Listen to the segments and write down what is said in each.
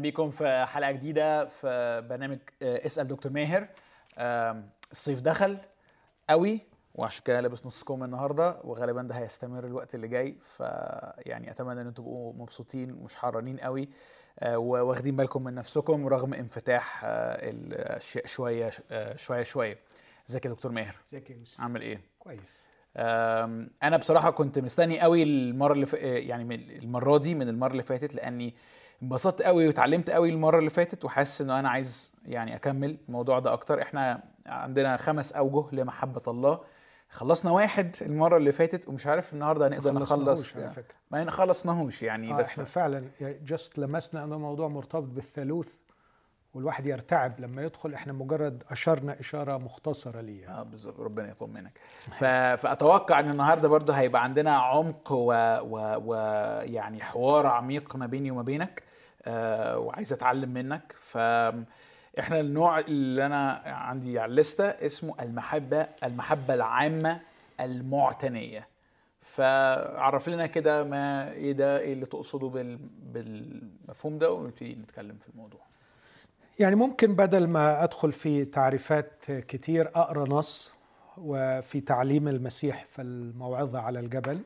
أهلا بيكم في حلقة جديدة في برنامج آه، اسأل دكتور ماهر. الصيف دخل قوي وعشان كده لابس نص كم النهارده وغالبا ده هيستمر الوقت اللي جاي. فيعني أتمنى إن أنتم تبقوا مبسوطين ومش حرانين قوي. آه، وواخدين بالكم من نفسكم رغم انفتاح آه، الاشياء شوية شوية شوية. ازيك يا دكتور ماهر؟ ازيك يا يوسف؟ عامل إيه؟ كويس. أنا بصراحة كنت مستني قوي المرة اللي ف... يعني المرة دي من المرة اللي فاتت لأني انبسطت قوي وتعلمت قوي المرة اللي فاتت وحاسس إنه أنا عايز يعني أكمل الموضوع ده أكتر. إحنا عندنا خمس أوجه لمحبة الله. خلصنا واحد المرة اللي فاتت ومش عارف النهارده هنقدر نخلص على فكرة. ما خلصناهوش يعني آه بس إحنا فعلا جست لمسنا ان الموضوع مرتبط بالثالوث والواحد يرتعب لما يدخل. إحنا مجرد أشرنا إشارة مختصرة ليه. آه بالظبط. ربنا يطمنك. فأتوقع إن النهارده برضه هيبقى عندنا عمق ويعني و... و... يعني حوار عميق ما بيني وما بينك. وعايز أتعلم منك. ف إحنا النوع اللي أنا عندي على الليستة اسمه المحبة المحبة العامة المعتنية. فعرف لنا كده ما إيه ده إيه اللي تقصده بال... بالمفهوم ده ونبتدي نتكلم في الموضوع. يعني ممكن بدل ما أدخل في تعريفات كتير أقرأ نص وفي تعليم المسيح في الموعظة على الجبل.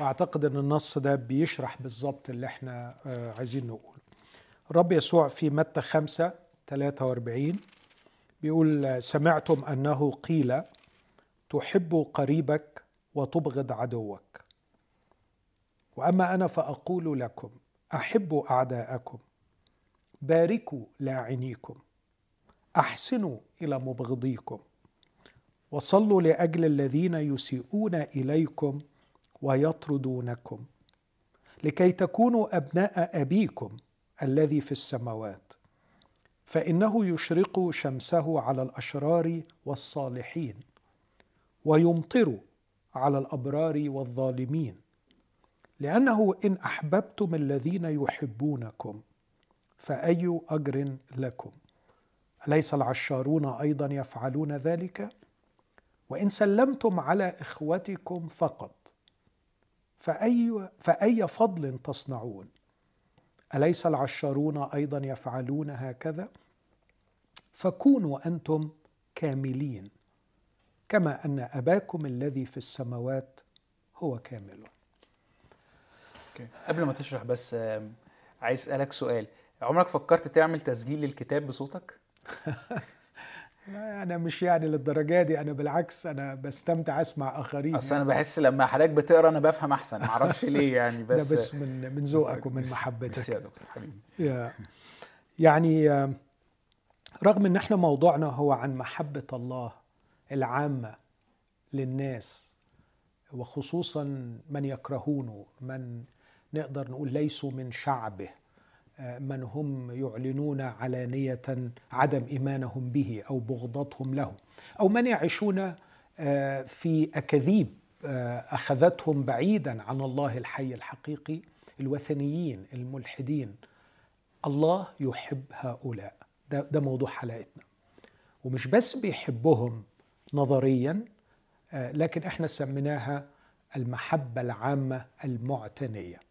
وأعتقد إن النص ده بيشرح بالظبط اللي إحنا آه، عايزين نقوله. الرب يسوع في متى 5 43 بيقول سمعتم أنه قيل تحب قريبك وتبغض عدوك. وأما أنا فأقول لكم احبوا أعداءكم باركوا لاعنيكم أحسنوا إلى مبغضيكم وصلوا لأجل الذين يسيئون إليكم ويطردونكم لكي تكونوا أبناء أبيكم الذي في السماوات فإنه يشرق شمسه على الأشرار والصالحين ويمطر على الأبرار والظالمين لأنه إن أحببتم الذين يحبونكم فأي أجر لكم؟ أليس العشارون أيضا يفعلون ذلك؟ وإن سلمتم على إخوتكم فقط فأي فأي فضل تصنعون؟ أليس العشارون أيضا يفعلون هكذا؟ فكونوا أنتم كاملين كما أن أباكم الذي في السماوات هو كامل. قبل ما تشرح بس عايز أسألك سؤال. عمرك فكرت تعمل تسجيل للكتاب بصوتك؟ لا أنا مش يعني للدرجة دي أنا بالعكس أنا بستمتع أسمع آخرين أصل أنا بحس لما حضرتك بتقرأ أنا بفهم أحسن معرفش ليه يعني ده بس بس من من ذوقك ومن محبتك. يا دكتور حبيبي. يا- يعني رغم إن إحنا موضوعنا هو عن محبة الله العامة للناس وخصوصا من يكرهونه من نقدر نقول ليسوا من شعبه من هم يعلنون علانية عدم إيمانهم به أو بغضتهم له. أو من يعيشون آه، في أكاذيب آه، أخذتهم بعيدا عن الله الحي الحقيقي الوثنيين الملحدين. الله يحب هؤلاء. ده, ده موضوع حلقتنا. ومش بس بيحبهم نظريا آه، لكن إحنا سميناها المحبة العامة المعتنية. آه، ال-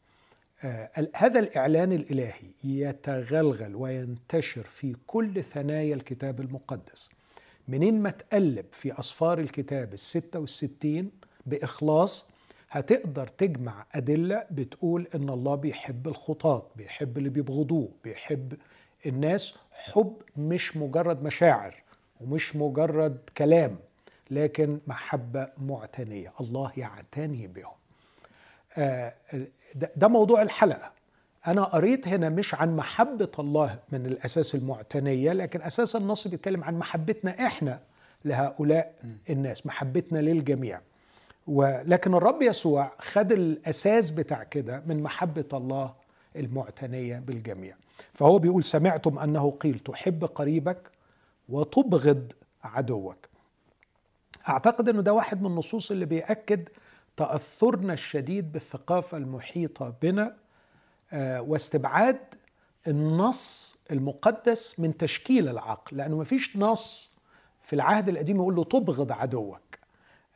هذا الإعلان الإلهي يتغلغل وينتشر في كل ثنايا الكتاب المقدس. منين ما تقلب في أصفار الكتاب الستة والستين بإخلاص هتقدر تجمع أدلة بتقول إن الله بيحب الخطاة بيحب اللي بيبغضوه بيحب الناس. حب مش مجرد مشاعر ومش مجرد كلام لكن محبة معتنية. الله يعتني بهم. آه، ده ده موضوع الحلقة. أنا قريت هنا مش عن محبة الله من الأساس المعتنية لكن أساس النص بيتكلم عن محبتنا إحنا لهؤلاء الناس محبتنا للجميع. ولكن الرب يسوع خد الأساس بتاع كده من محبة الله المعتنية بالجميع. فهو بيقول سمعتم أنه قيل تحب قريبك وتبغض عدوك. أعتقد إنه ده واحد من النصوص اللي بيأكد تأثرنا الشديد بالثقافة المحيطة بنا آه، واستبعاد النص المقدس من تشكيل العقل لأنه مفيش نص في العهد القديم يقول له تبغض عدوك.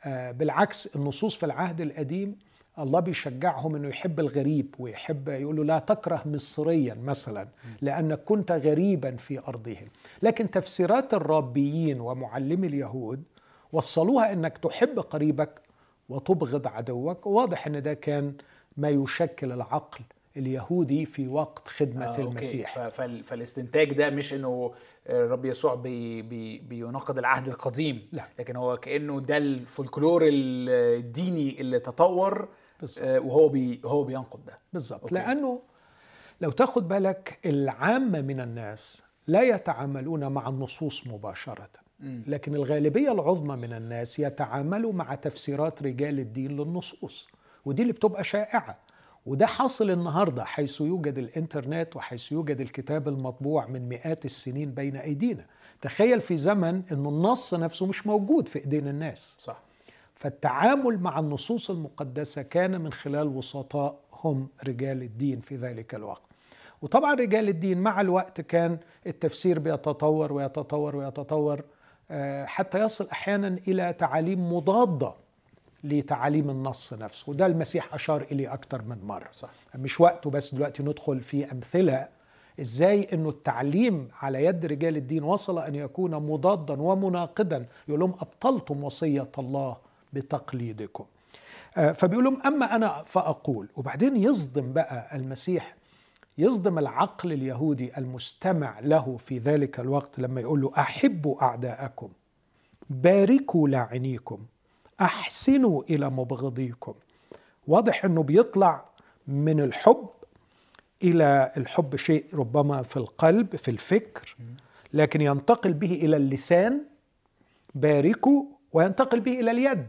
آه، بالعكس النصوص في العهد القديم الله بيشجعهم إنه يحب الغريب ويحب يقول له لا تكره مصريا مثلا لأنك كنت غريبا في أرضهم. لكن تفسيرات الرابيين ومعلمي اليهود وصلوها إنك تحب قريبك وتبغض عدوك. واضح إن ده كان ما يشكل العقل اليهودي في وقت خدمة آه المسيح. okay. فالاستنتاج ده مش إنه الرب يسوع بي بي بيناقض العهد القديم. لا. لكن هو كأنه ده الفولكلور الديني اللي تطور بالزبط. آه وهو بي هو بينقض ده. بالظبط. لأنه لو تاخد بالك العامة من الناس لا يتعاملون مع النصوص مباشرة. لكن الغالبية العظمى من الناس يتعاملوا مع تفسيرات رجال الدين للنصوص ودي اللي بتبقى شائعة. وده حاصل النهارده حيث يوجد الإنترنت وحيث يوجد الكتاب المطبوع من مئات السنين بين أيدينا. تخيل في زمن إنه النص نفسه مش موجود في إيدين الناس. صح. فالتعامل مع النصوص المقدسة كان من خلال وسطاء هم رجال الدين في ذلك الوقت. وطبعا رجال الدين مع الوقت كان التفسير بيتطور ويتطور ويتطور. حتى يصل أحيانا إلى تعاليم مضادة لتعاليم النص نفسه. وده المسيح أشار إليه أكتر من مرة صح. مش وقته بس دلوقتي ندخل في أمثلة إزاي أنه التعليم على يد رجال الدين وصل أن يكون مضادا ومناقضا. يقول لهم أبطلتم وصية الله بتقليدكم. آه، فبيقول لهم أما أنا فأقول. وبعدين يصدم بقى المسيح يصدم العقل اليهودي المستمع له في ذلك الوقت لما يقول له أحبوا أعداءكم باركوا لاعنيكم أحسنوا إلى مبغضيكم. واضح إنه بيطلع من الحب إلى الحب شيء ربما في القلب في الفكر لكن ينتقل به إلى اللسان باركوا وينتقل به إلى اليد.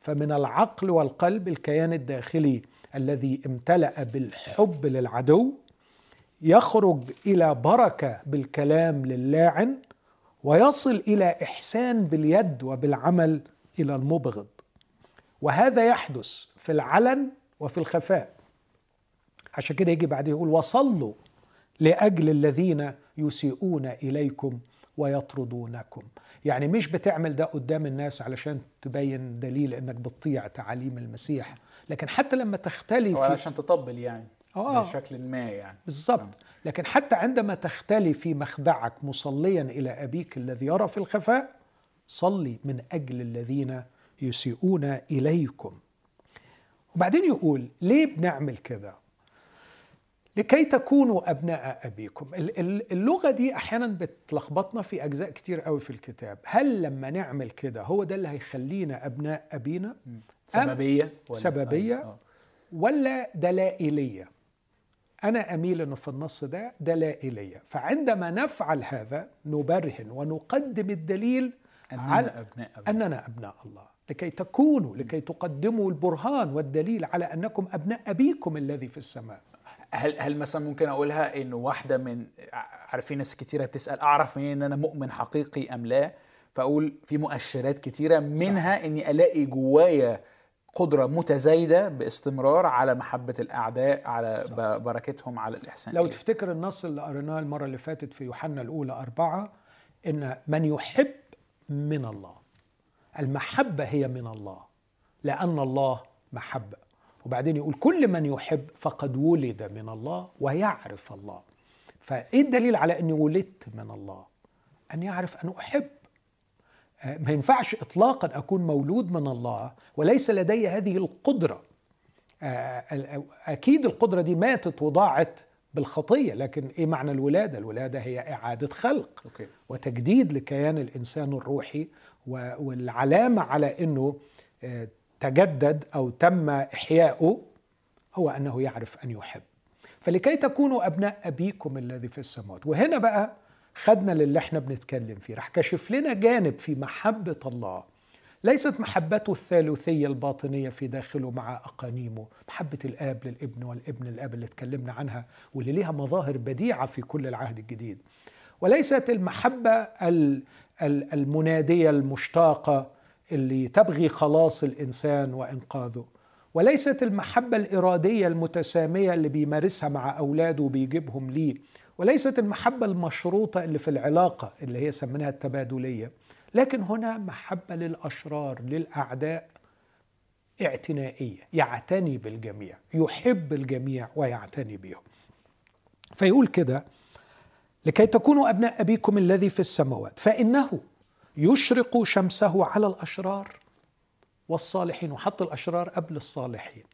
فمن العقل والقلب الكيان الداخلي الذي امتلأ بالحب للعدو يخرج إلى بركة بالكلام للاعن ويصل إلى إحسان باليد وبالعمل إلى المبغض. وهذا يحدث في العلن وفي الخفاء. عشان كده يجي بعد يقول وصلوا لأجل الذين يسيئون إليكم ويطردونكم. يعني مش بتعمل ده قدام الناس علشان تبين دليل إنك بتطيع تعاليم المسيح. لكن حتى لما تختلف علشان تطبل يعني آه. بشكل ما يعني. بالظبط لكن حتى عندما تختلي في مخدعك مصليا إلى أبيك الذي يرى في الخفاء صلي من أجل الذين يسيئون إليكم. وبعدين يقول ليه بنعمل كده لكي تكونوا أبناء أبيكم. اللغة دي أحيانا بتلخبطنا في أجزاء كتير قوي في الكتاب. هل لما نعمل كده هو ده اللي هيخلينا أبناء أبينا؟ سببية ولا سببية آه. آه. ولا دلائلية أنا أميل إنه في النص ده دلائلية فعندما نفعل هذا نبرهن ونقدم الدليل أننا على أبناء الله. أننا أبناء الله لكي تكونوا لكي تقدموا البرهان والدليل على أنكم أبناء أبيكم الذي في السماء هل هل مثلا ممكن أقولها إنه واحدة من عارفين ناس كتيرة بتسأل أعرف منين ان أنا مؤمن حقيقي أم لا فأقول في مؤشرات كتيرة منها صح. إني ألاقي جوايا قدرة متزايدة باستمرار على محبة الأعداء على صح. بركتهم على الإحسان. لو إيه؟ تفتكر النص اللي قريناه المرة اللي فاتت في يوحنا الأولى أربعة إن من يحب من الله. المحبة هي من الله لأن الله محبة. وبعدين يقول كل من يحب فقد ولد من الله ويعرف الله. فإيه الدليل على أني ولدت من الله؟ أن يعرف أن أحب. ما ينفعش إطلاقا أكون مولود من الله وليس لدي هذه القدرة. آه، أكيد القدرة دي ماتت وضاعت بالخطية لكن إيه معنى الولادة؟ الولادة هي إعادة خلق أوكي. وتجديد لكيان الإنسان الروحي والعلامة على إنه آه، تجدد أو تم إحياؤه هو أنه يعرف أن يحب. فلكي تكونوا أبناء أبيكم الذي في السماوات. وهنا بقى خدنا للي إحنا بنتكلم فيه. راح كشف لنا جانب في محبة الله. ليست محبته الثالوثية الباطنية في داخله مع أقانيمه. محبة الآب للابن والابن للآب اللي اتكلمنا عنها واللي ليها مظاهر بديعة في كل العهد الجديد. وليست المحبة المنادية المشتاقة اللي تبغي خلاص الإنسان وإنقاذه. وليست المحبة الإرادية المتسامية اللي بيمارسها مع أولاده وبيجيبهم ليه. وليست المحبة المشروطة اللي في العلاقة اللي هي سميناها التبادلية لكن هنا محبة للأشرار للأعداء اعتنائية يعتني بالجميع يحب الجميع ويعتني بهم. فيقول كده لكي تكونوا أبناء أبيكم الذي في السماوات فإنه يشرق شمسه على الأشرار والصالحين وحط الأشرار قبل الصالحين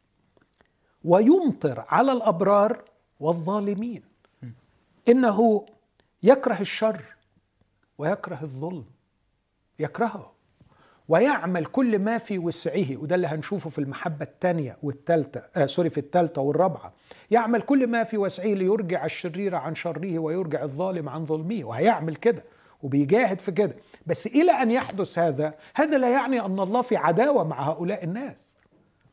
ويمطر على الأبرار والظالمين. إنه يكره الشر ويكره الظلم. يكرهه ويعمل كل ما في وسعه وده اللي هنشوفه في المحبة الثانية والثالثة آه سوري في الثالثة والرابعة. يعمل كل ما في وسعه ليرجع الشرير عن شره ويرجع الظالم عن ظلمه وهيعمل كده وبيجاهد في كده. بس إلى أن يحدث هذا هذا لا يعني أن الله في عداوة مع هؤلاء الناس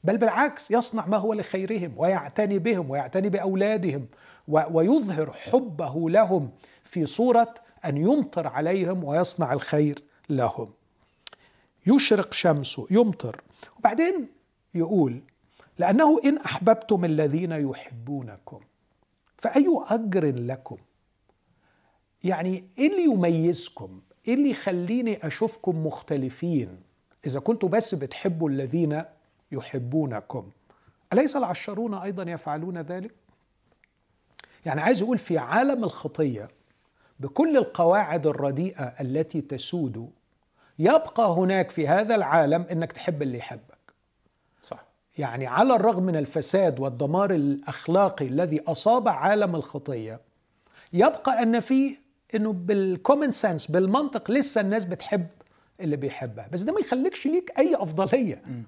بل بالعكس يصنع ما هو لخيرهم ويعتني بهم ويعتني بأولادهم ويظهر حبه لهم في صورة أن يمطر عليهم ويصنع الخير لهم. يشرق شمسه يمطر. وبعدين يقول لأنه إن أحببتم الذين يحبونكم فأي أجر لكم؟ يعني إيه اللي يميزكم؟ إيه اللي يخليني أشوفكم مختلفين؟ إذا كنتوا بس بتحبوا الذين يحبونكم أليس العشرون أيضا يفعلون ذلك؟ يعني عايز يقول في عالم الخطية بكل القواعد الرديئة التي تسود يبقى هناك في هذا العالم إنك تحب اللي يحبك. صح. يعني على الرغم من الفساد والدمار الأخلاقي الذي أصاب عالم الخطية يبقى أن فيه إنه بالكومن سنس بالمنطق لسه الناس بتحب اللي بيحبها. بس ده ما يخليكش ليك أي أفضلية. م.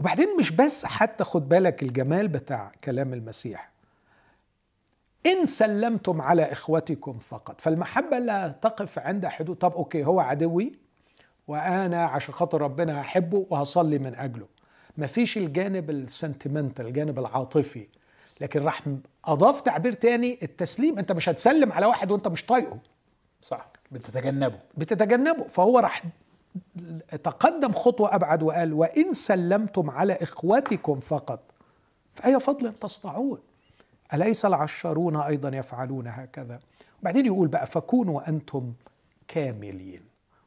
وبعدين مش بس حتى خد بالك الجمال بتاع كلام المسيح. إن سلمتم على إخوتكم فقط. فالمحبة لا تقف عند حدود. طب okay هو عدوي وأنا عشان خاطر ربنا هحبه وهصلي من أجله. مفيش الجانب ال sentimental الجانب العاطفي. لكن راح أضاف تعبير تاني التسليم. أنت مش هتسلم على واحد وأنت مش طايقه. صح. بتتجنبه. بتتجنبه. فهو راح تقدم خطوة أبعد وقال وإن سلمتم على إخوتكم فقط فأي فضل تصنعون. أليس العشارون أيضا يفعلون هكذا؟ بعدين يقول بقى فكونوا أنتم كاملين.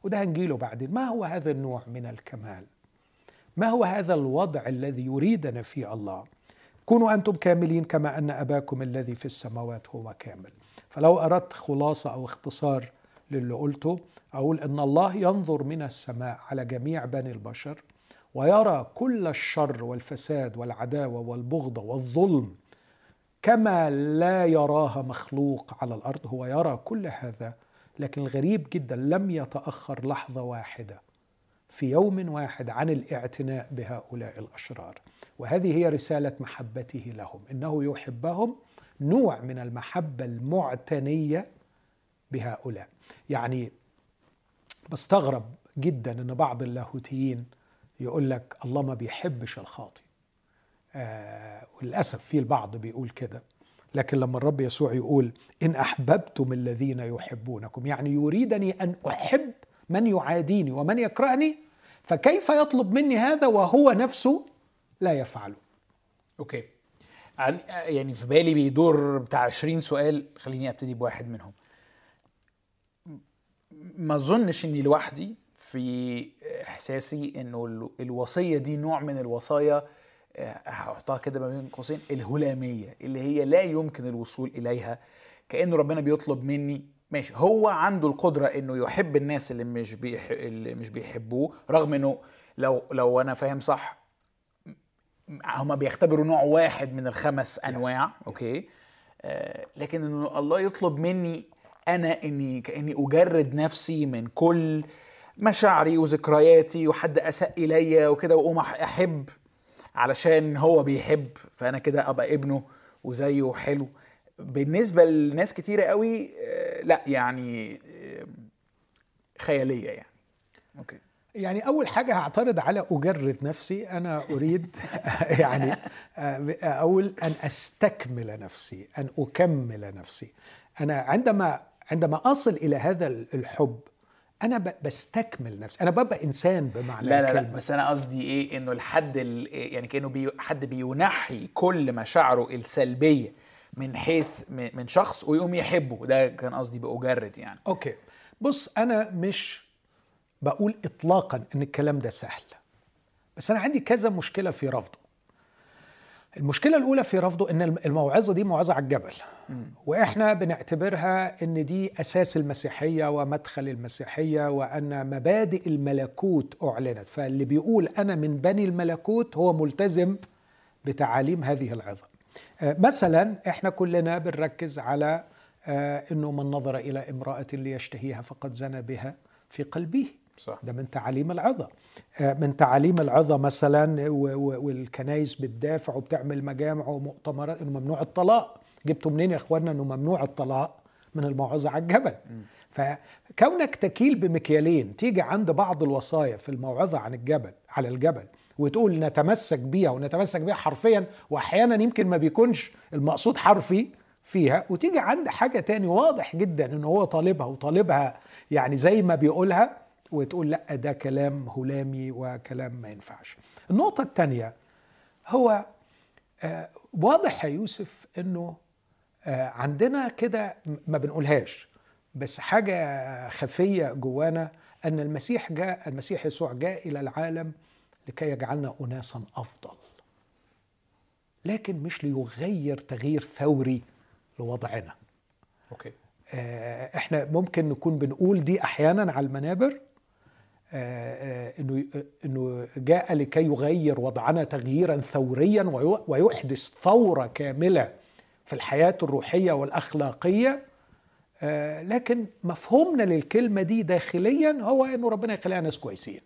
وده هنجيله بعدين. ما هو هذا النوع من الكمال؟ ما هو هذا الوضع الذي يريدنا فيه الله؟ كونوا أنتم كاملين كما أن أباكم الذي في السماوات هو كامل. فلو أردت خلاصة أو اختصار للي قلته أقول أن الله ينظر من السماء على جميع بني البشر ويرى كل الشر والفساد والعداوة والبغضة والظلم كما لا يراها مخلوق على الأرض هو يرى كل هذا لكن الغريب جدا لم يتأخر لحظة واحدة في يوم واحد عن الاعتناء بهؤلاء الأشرار. وهذه هي رسالة محبته لهم إنه يحبهم نوع من المحبة المعتنية بهؤلاء. يعني بستغرب جدا إن بعض اللاهوتيين يقول لك الله ما بيحبش الخاطي آه وللأسف في البعض بيقول كده. لكن لما الرب يسوع يقول إن أحببتم الذين يحبونكم يعني يريدني أن أحب من يعاديني ومن يكرهني فكيف يطلب مني هذا وهو نفسه لا يفعله؟ أوكي. يعني في بالي بيدور بتاع 20 سؤال خليني أبتدي بواحد منهم. ما أظنش إني لوحدي في إحساسي إنه الوصية دي نوع من الوصايا هحطها كده ما بين قوسين الهلامية اللي هي لا يمكن الوصول إليها كانه ربنا بيطلب مني ماشي هو عنده القدرة إنه يحب الناس اللي مش بيح... اللي مش بيحبوه رغم إنه لو لو أنا فاهم صح هما بيختبروا نوع واحد من الخمس أنواع أوكي؟ آه لكن إنه الله يطلب مني أنا إني كأني أجرد نفسي من كل مشاعري وذكرياتي وحد أساء الي وكده وأقوم أحب علشان هو بيحب فأنا كده أبقى ابنه وزيه حلو. بالنسبة لناس كتيرة قوي آه، لا يعني آه، خيالية يعني. أوكي. يعني أول حاجة هعترض على اجرد نفسي. أنا أريد يعني آه، أقول أن أستكمل نفسي أن أكمل نفسي. أنا عندما عندما أصل إلى هذا الحب أنا بستكمل نفسي. أنا ببقى إنسان بمعنى لا لا لا بس أنا قصدي إيه؟ إنه الحد يعني كأنه بي حد بينحي كل مشاعره السلبية من حيث من شخص ويقوم يحبه. ده كان قصدي بأجرد يعني. أوكي. بص أنا مش بقول اطلاقا إن الكلام ده سهل. بس أنا عندي كذا مشكلة في رفضه. المشكلة الأولى في رفضه إن الموعظة دي موعظة على الجبل. وإحنا بنعتبرها إن دي أساس المسيحية ومدخل المسيحية وأن مبادئ الملكوت أعلنت. فاللي بيقول أنا من بني الملكوت هو ملتزم بتعاليم هذه العظه آه، مثلا إحنا كلنا بنركز على آه، إنه من نظر إلى امرأة ليشتهيها فقد زنى بها في قلبه. صح. ده من تعاليم العظة آه، من تعاليم العظة مثلا والكنايس بتدافع وبتعمل مجامع ومؤتمرات إنه ممنوع الطلاق. جبتوا منين يا اخوانا إنه ممنوع الطلاق من الموعظة على الجبل. فكونك تكيل بمكيالين تيجي عند بعض الوصايا في الموعظة عن الجبل على الجبل وتقول نتمسك بيها ونتمسك بيها حرفيا واحيانا يمكن ما بيكونش المقصود حرفي فيها وتيجي عند حاجة تاني واضح جدا إنه هو طالبها وطالبها يعني زي ما بيقولها وتقول لا ده كلام هلامي وكلام ما ينفعش. النقطة الثانية هو آه، واضح يا يوسف إنه آه، عندنا كده ما بنقولهاش بس حاجة خفية جوانا أن المسيح جاء المسيح يسوع جاء إلى العالم لكي يجعلنا أناسا أفضل. لكن مش ليغير تغيير ثوري لوضعنا. أوكي. آه، إحنا ممكن نكون بنقول دي أحيانا على المنابر إنه إنه جاء لكي يغير وضعنا تغييرا ثوريا ويحدث ثورة كاملة في الحياة الروحية والأخلاقية. آه، لكن مفهومنا للكلمة دي داخليا هو إنه ربنا يخلينا ناس كويسين.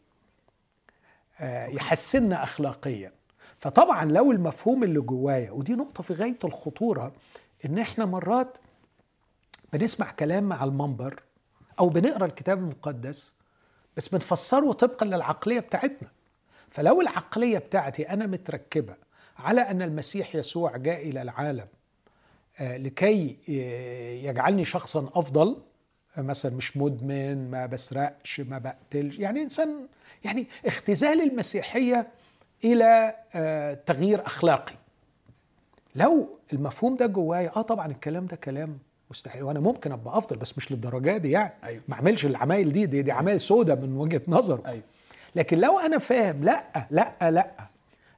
يحسننا اخلاقيا. فطبعا لو المفهوم اللي جوايا ودي نقطة في غاية الخطورة إن إحنا مرات بنسمع كلام مع المنبر أو بنقرأ الكتاب المقدس بس بنفسره طبقا للعقلية بتاعتنا. فلو العقلية بتاعتي أنا متركبة على أن المسيح يسوع جاء إلى العالم آه، لكي يجعلني شخصا أفضل آه، مثلا مش مدمن ما بسرقش ما بقتلش يعني إنسان يعني اختزال المسيحية إلى آه، تغيير أخلاقي. لو المفهوم ده جوايا آه طبعا الكلام ده كلام مستحيل. وأنا ممكن أبقى أفضل بس مش للدرجة دي يعني. أيوة. ما أعملش العمايل دي دي, دي عمايل سودة من وجهة نظره. أيوة. لكن لو أنا فاهم لا لا لا.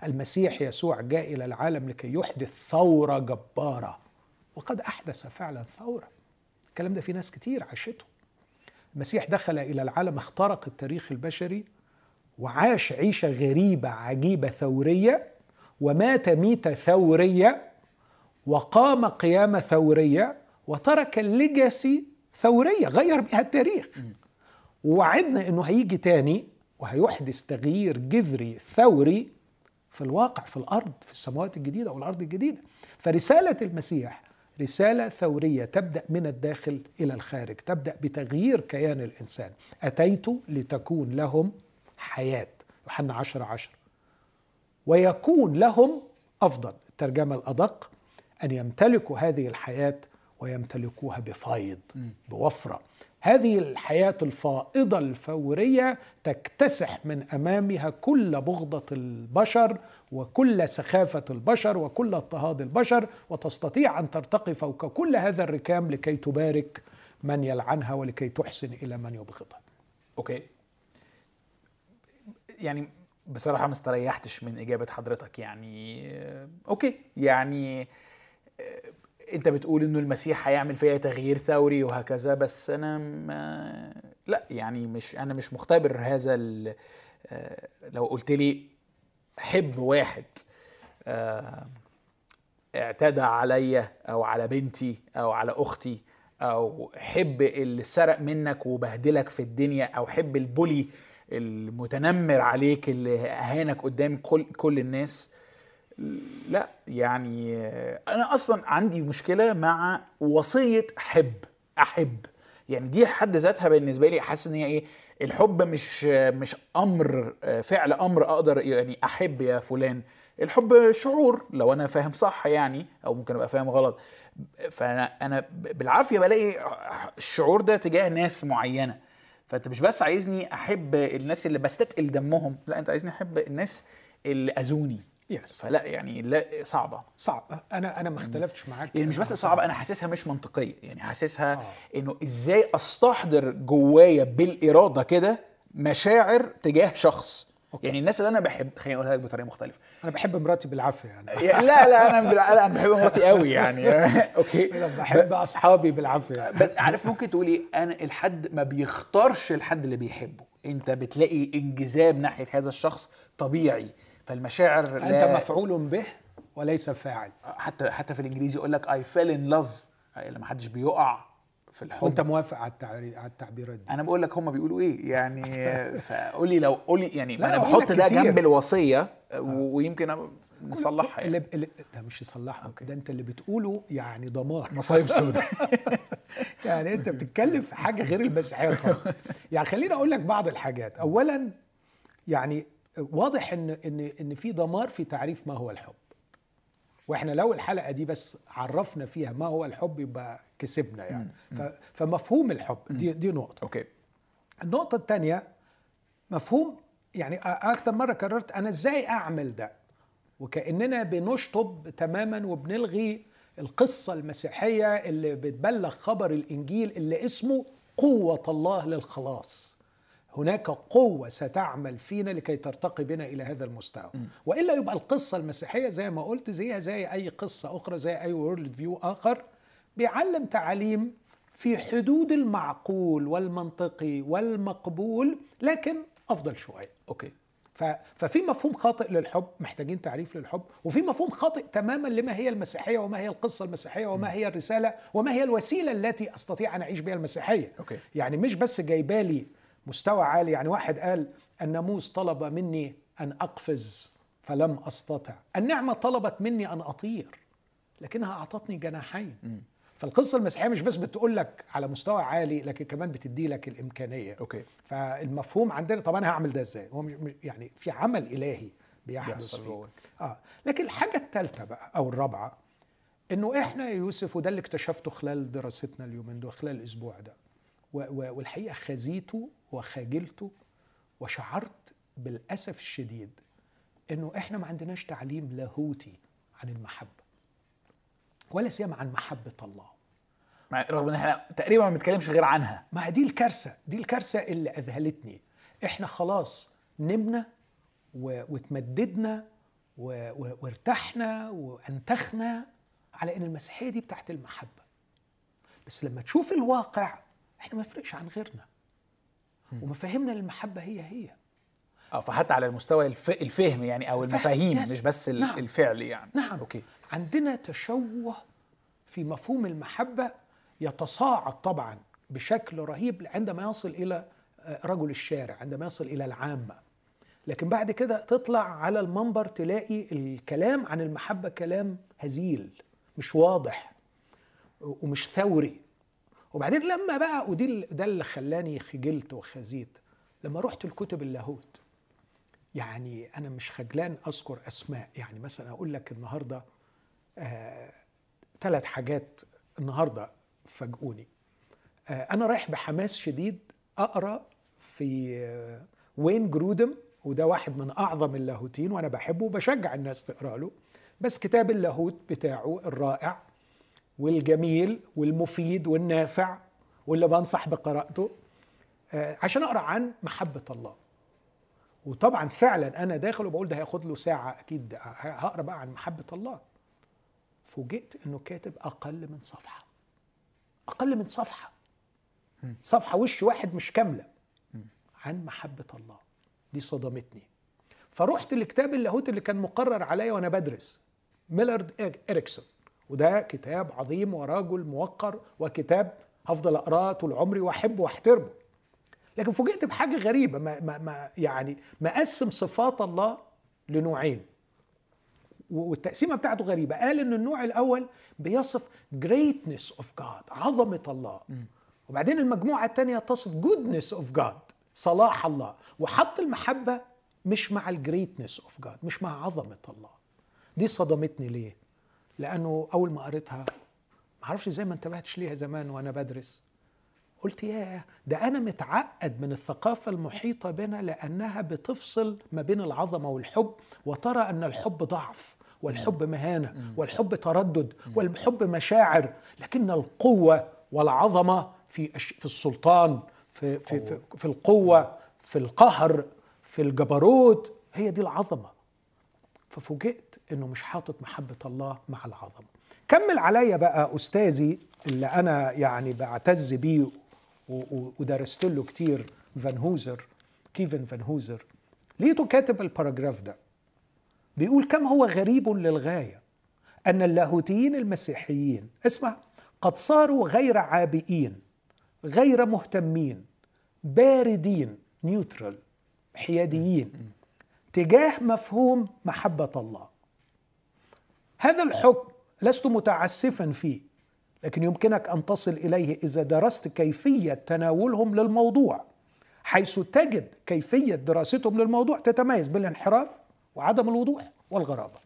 المسيح يسوع جاء إلى العالم لكي يحدث ثورة جبارة. وقد أحدث فعلا ثورة. الكلام ده في ناس كتير عاشته. المسيح دخل إلى العالم اخترق التاريخ البشري وعاش عيشة غريبة عجيبة ثورية ومات ميتة ثورية وقام قيامة ثورية وترك الليجاسي ثورية غير بها التاريخ. ووعدنا إنه هيجي تاني وهيحدث تغيير جذري ثوري في الواقع في الأرض في السماوات الجديدة والأرض الجديدة. فرسالة المسيح رسالة ثورية تبدأ من الداخل إلى الخارج تبدأ بتغيير كيان الإنسان. أتيت لتكون لهم حياة. يوحنا 10 10 ويكون لهم أفضل. الترجمة الأدق أن يمتلكوا هذه الحياة ويمتلكوها بفيض بوفرة هذه الحياة الفائضة الفورية تكتسح من أمامها كل بغضة البشر وكل سخافة البشر وكل اضطهاد البشر وتستطيع أن ترتقي فوق كل هذا الركام لكي تبارك من يلعنها ولكي تحسن إلى من يبغضها. okay. يعني بصراحة ما استريحتش من إجابة حضرتك يعني okay يعني انت بتقول انه المسيح هيعمل فيها تغيير ثوري وهكذا بس أنا ما لا يعني مش أنا مش مختبر هذا آه، لو قلت لي حب واحد آه، اعتدى عليا أو على بنتي أو على أختي أو حب اللي سرق منك وبهدلك في الدنيا أو حب البولي المتنمر عليك اللي اهانك قدام كل كل الناس. لا يعني أنا أصلا عندي مشكلة مع وصية حب أحب. يعني دي حد ذاتها بالنسبة لي حاسس إن هي إيه الحب مش مش أمر فعل أمر أقدر يعني أحب يا فلان. الحب شعور لو أنا فاهم صح يعني أو ممكن أبقى فاهم غلط. فأنا أنا بالعافية بلاقي الشعور ده تجاه ناس معينة. فأنت مش بس عايزني أحب الناس اللي بستثقل دمهم لا أنت عايزني أحب الناس اللي أذوني. يس فلا يعني لا صعبة. صعبه أنا أنا ما اختلفتش معاك. يعني مش بس صعبة أنا حاسسها مش منطقية. يعني حاسسها آه. إنه إزاي أستحضر جوايا بالإرادة كده مشاعر تجاه شخص. okay. يعني الناس اللي أنا بحب خليني أقولها لك بطريقة مختلفة. أنا بحب مراتي بالعافية يعني. لا لا أنا لا أنا بحب مراتي قوي يعني. okay. بحب أصحابي بالعافية. بس عارف ممكن تقول إيه أنا الحد ما بيختارش الحد اللي بيحبه. أنت بتلاقي انجذاب ناحية هذا الشخص طبيعي. فالمشاعر انت مفعول به وليس فاعل. حتى حتى في الإنجليزي يقول لك I fell in love لما حدش بيقع في الحب. وأنت موافق على التعري... على التعبيرات دي أنا بقول لك هم بيقولوا إيه؟ يعني فقولي لو قولي يعني أنا بحط ده جنب الوصية ويمكن نصلحها يعني. اللي, اللي ده مش يصلحها. ده أنت اللي بتقوله يعني دمار. مصايب سوداء. يعني أنت بتتكلم في حاجة غير المسيحيه خالص يعني خليني أقول لك بعض الحاجات. اولا يعني واضح إن إن إن في دمار في تعريف ما هو الحب. وإحنا لو الحلقة دي بس عرفنا فيها ما هو الحب يبقى كسبنا يعني. مم. فمفهوم الحب. دي دي نقطة. أوكي. النقطة الثانية مفهوم يعني أكثر مرة كررت أنا إزاي أعمل ده؟ وكأننا بنشطب تماما وبنلغي القصة المسيحية اللي بتبلغ خبر الإنجيل اللي اسمه قوة الله للخلاص. هناك قوة ستعمل فينا لكي ترتقي بنا إلى هذا المستوى. م. وإلا يبقى القصة المسيحية زي ما قلت زيها زي أي قصة أخرى زي أي worldview آخر بيعلم تعاليم في حدود المعقول والمنطقي والمقبول لكن أفضل شوية. okay. ففي مفهوم خاطئ للحب محتاجين تعريف للحب وفي مفهوم خاطئ تماما لما هي المسيحية وما هي القصة المسيحية وما هي الرسالة وما هي الوسيلة التي أستطيع أن أعيش بها المسيحية. okay. يعني مش بس جايبالي مستوى عالي. يعني واحد قال الناموس طلب مني أن أقفز فلم أستطع. النعمة طلبت مني أن أطير لكنها أعطتني جناحين. فالقصة المسيحية مش بس بتقول لك على مستوى عالي لكن كمان بتدي لك الإمكانية. أوكي. فالمفهوم عندنا طب أنا هعمل ده إزاي؟ هو يعني في عمل إلهي بيحدث فيه. آه. لكن الحاجة الثالثه بقى أو الرابعة إنه إحنا يا يوسف وده اللي اكتشفته خلال دراستنا اليومين دول خلال الأسبوع ده والحقيقة خزيته وخجلته وشعرت بالأسف الشديد إنه إحنا ما عندناش تعليم لاهوتي عن المحبة ولا سيما عن محبة الله. رغم إن إحنا تقريبا ما بنتكلمش غير عنها. ما دي الكارثة دي الكارثة اللي أذهلتني. إحنا خلاص نمنا وتمددنا وارتحنا وأنتخنا على إن المسيحية دي بتاعت المحبة. بس لما تشوف الواقع إحنا ما يفرقش عن غيرنا. ومفاهيمنا للمحبة هي هي. آه فحتى على المستوى الف... الفهم يعني أو المفاهيم مش بس نعم. الفعل يعني. نعم. أوكي. عندنا تشوه في مفهوم المحبة يتصاعد طبعا بشكل رهيب عندما يصل إلى رجل الشارع عندما يصل إلى العامة. لكن بعد كده تطلع على المنبر تلاقي الكلام عن المحبة كلام هزيل مش واضح ومش ثوري. وبعدين لما بقى ودي ده اللي خلاني خجلت وخزيت. لما رحت الكتب اللاهوت يعني أنا مش خجلان أذكر أسماء. يعني مثلا أقول لك النهارده آه ثلاث حاجات النهارده فاجئوني. آه أنا رايح بحماس شديد أقرأ في آه وين جرودم وده واحد من أعظم اللاهوتين وأنا بحبه وبشجع الناس تقرأ له. بس كتاب اللاهوت بتاعه الرائع والجميل والمفيد والنافع واللي بنصح بقراءته عشان أقرأ عن محبة الله. وطبعا فعلا أنا داخل وبقول ده هياخد له ساعة أكيد هقرأ بقى عن محبة الله. فوجئت إنه كاتب أقل من صفحة. أقل من صفحة. صفحة وش واحد مش كاملة. عن محبة الله. دي صدمتني. فرحت لكتاب اللاهوت اللي كان مقرر عليا وأنا بدرس. ميلارد اريكسون وده كتاب عظيم ورجل موقر وكتاب هفضل اقراه طول عمري وأحبه وأحترمه. لكن فوجئت بحاجة غريبة ما, ما, ما يعني مقسم صفات الله لنوعين. والتقسيمة بتاعته غريبة. قال إن النوع الأول بيصف greatness of God عظمة الله. وبعدين المجموعة الثانية تصف goodness of God صلاح الله. وحط المحبة مش مع ال greatness of God مش مع عظمة الله. دي صدمتني ليه؟ لأنه أول ما قريتها ما أعرفش إزاي ما انتبهتش ليها زمان وأنا بدرس. قلت ياه ده أنا متعقد من الثقافة المحيطة بنا لأنها بتفصل ما بين العظمة والحب وترى أن الحب ضعف والحب مهانة والحب تردد والحب مشاعر لكن القوة والعظمة في في السلطان في في في, في القوة في القهر في الجبروت هي دي العظمة. ففوجئت إنه مش حاطط محبة الله مع العظمة. كمل عليا بقى أستاذي اللي أنا يعني بعتز بيه ودرست له كتير فان هوزر كيفن فان هوزر. لقيته كاتب ال paragraph ده. بيقول كم هو غريب للغاية أن اللاهوتيين المسيحيين اسمع قد صاروا غير عابئين غير مهتمين باردين نيوترال حياديين. تجاه مفهوم محبة الله. هذا الحكم لست متعسفا فيه لكن يمكنك أن تصل إليه إذا درست كيفية تناولهم للموضوع حيث تجد كيفية دراستهم للموضوع تتميز بالانحراف وعدم الوضوح والغرابة.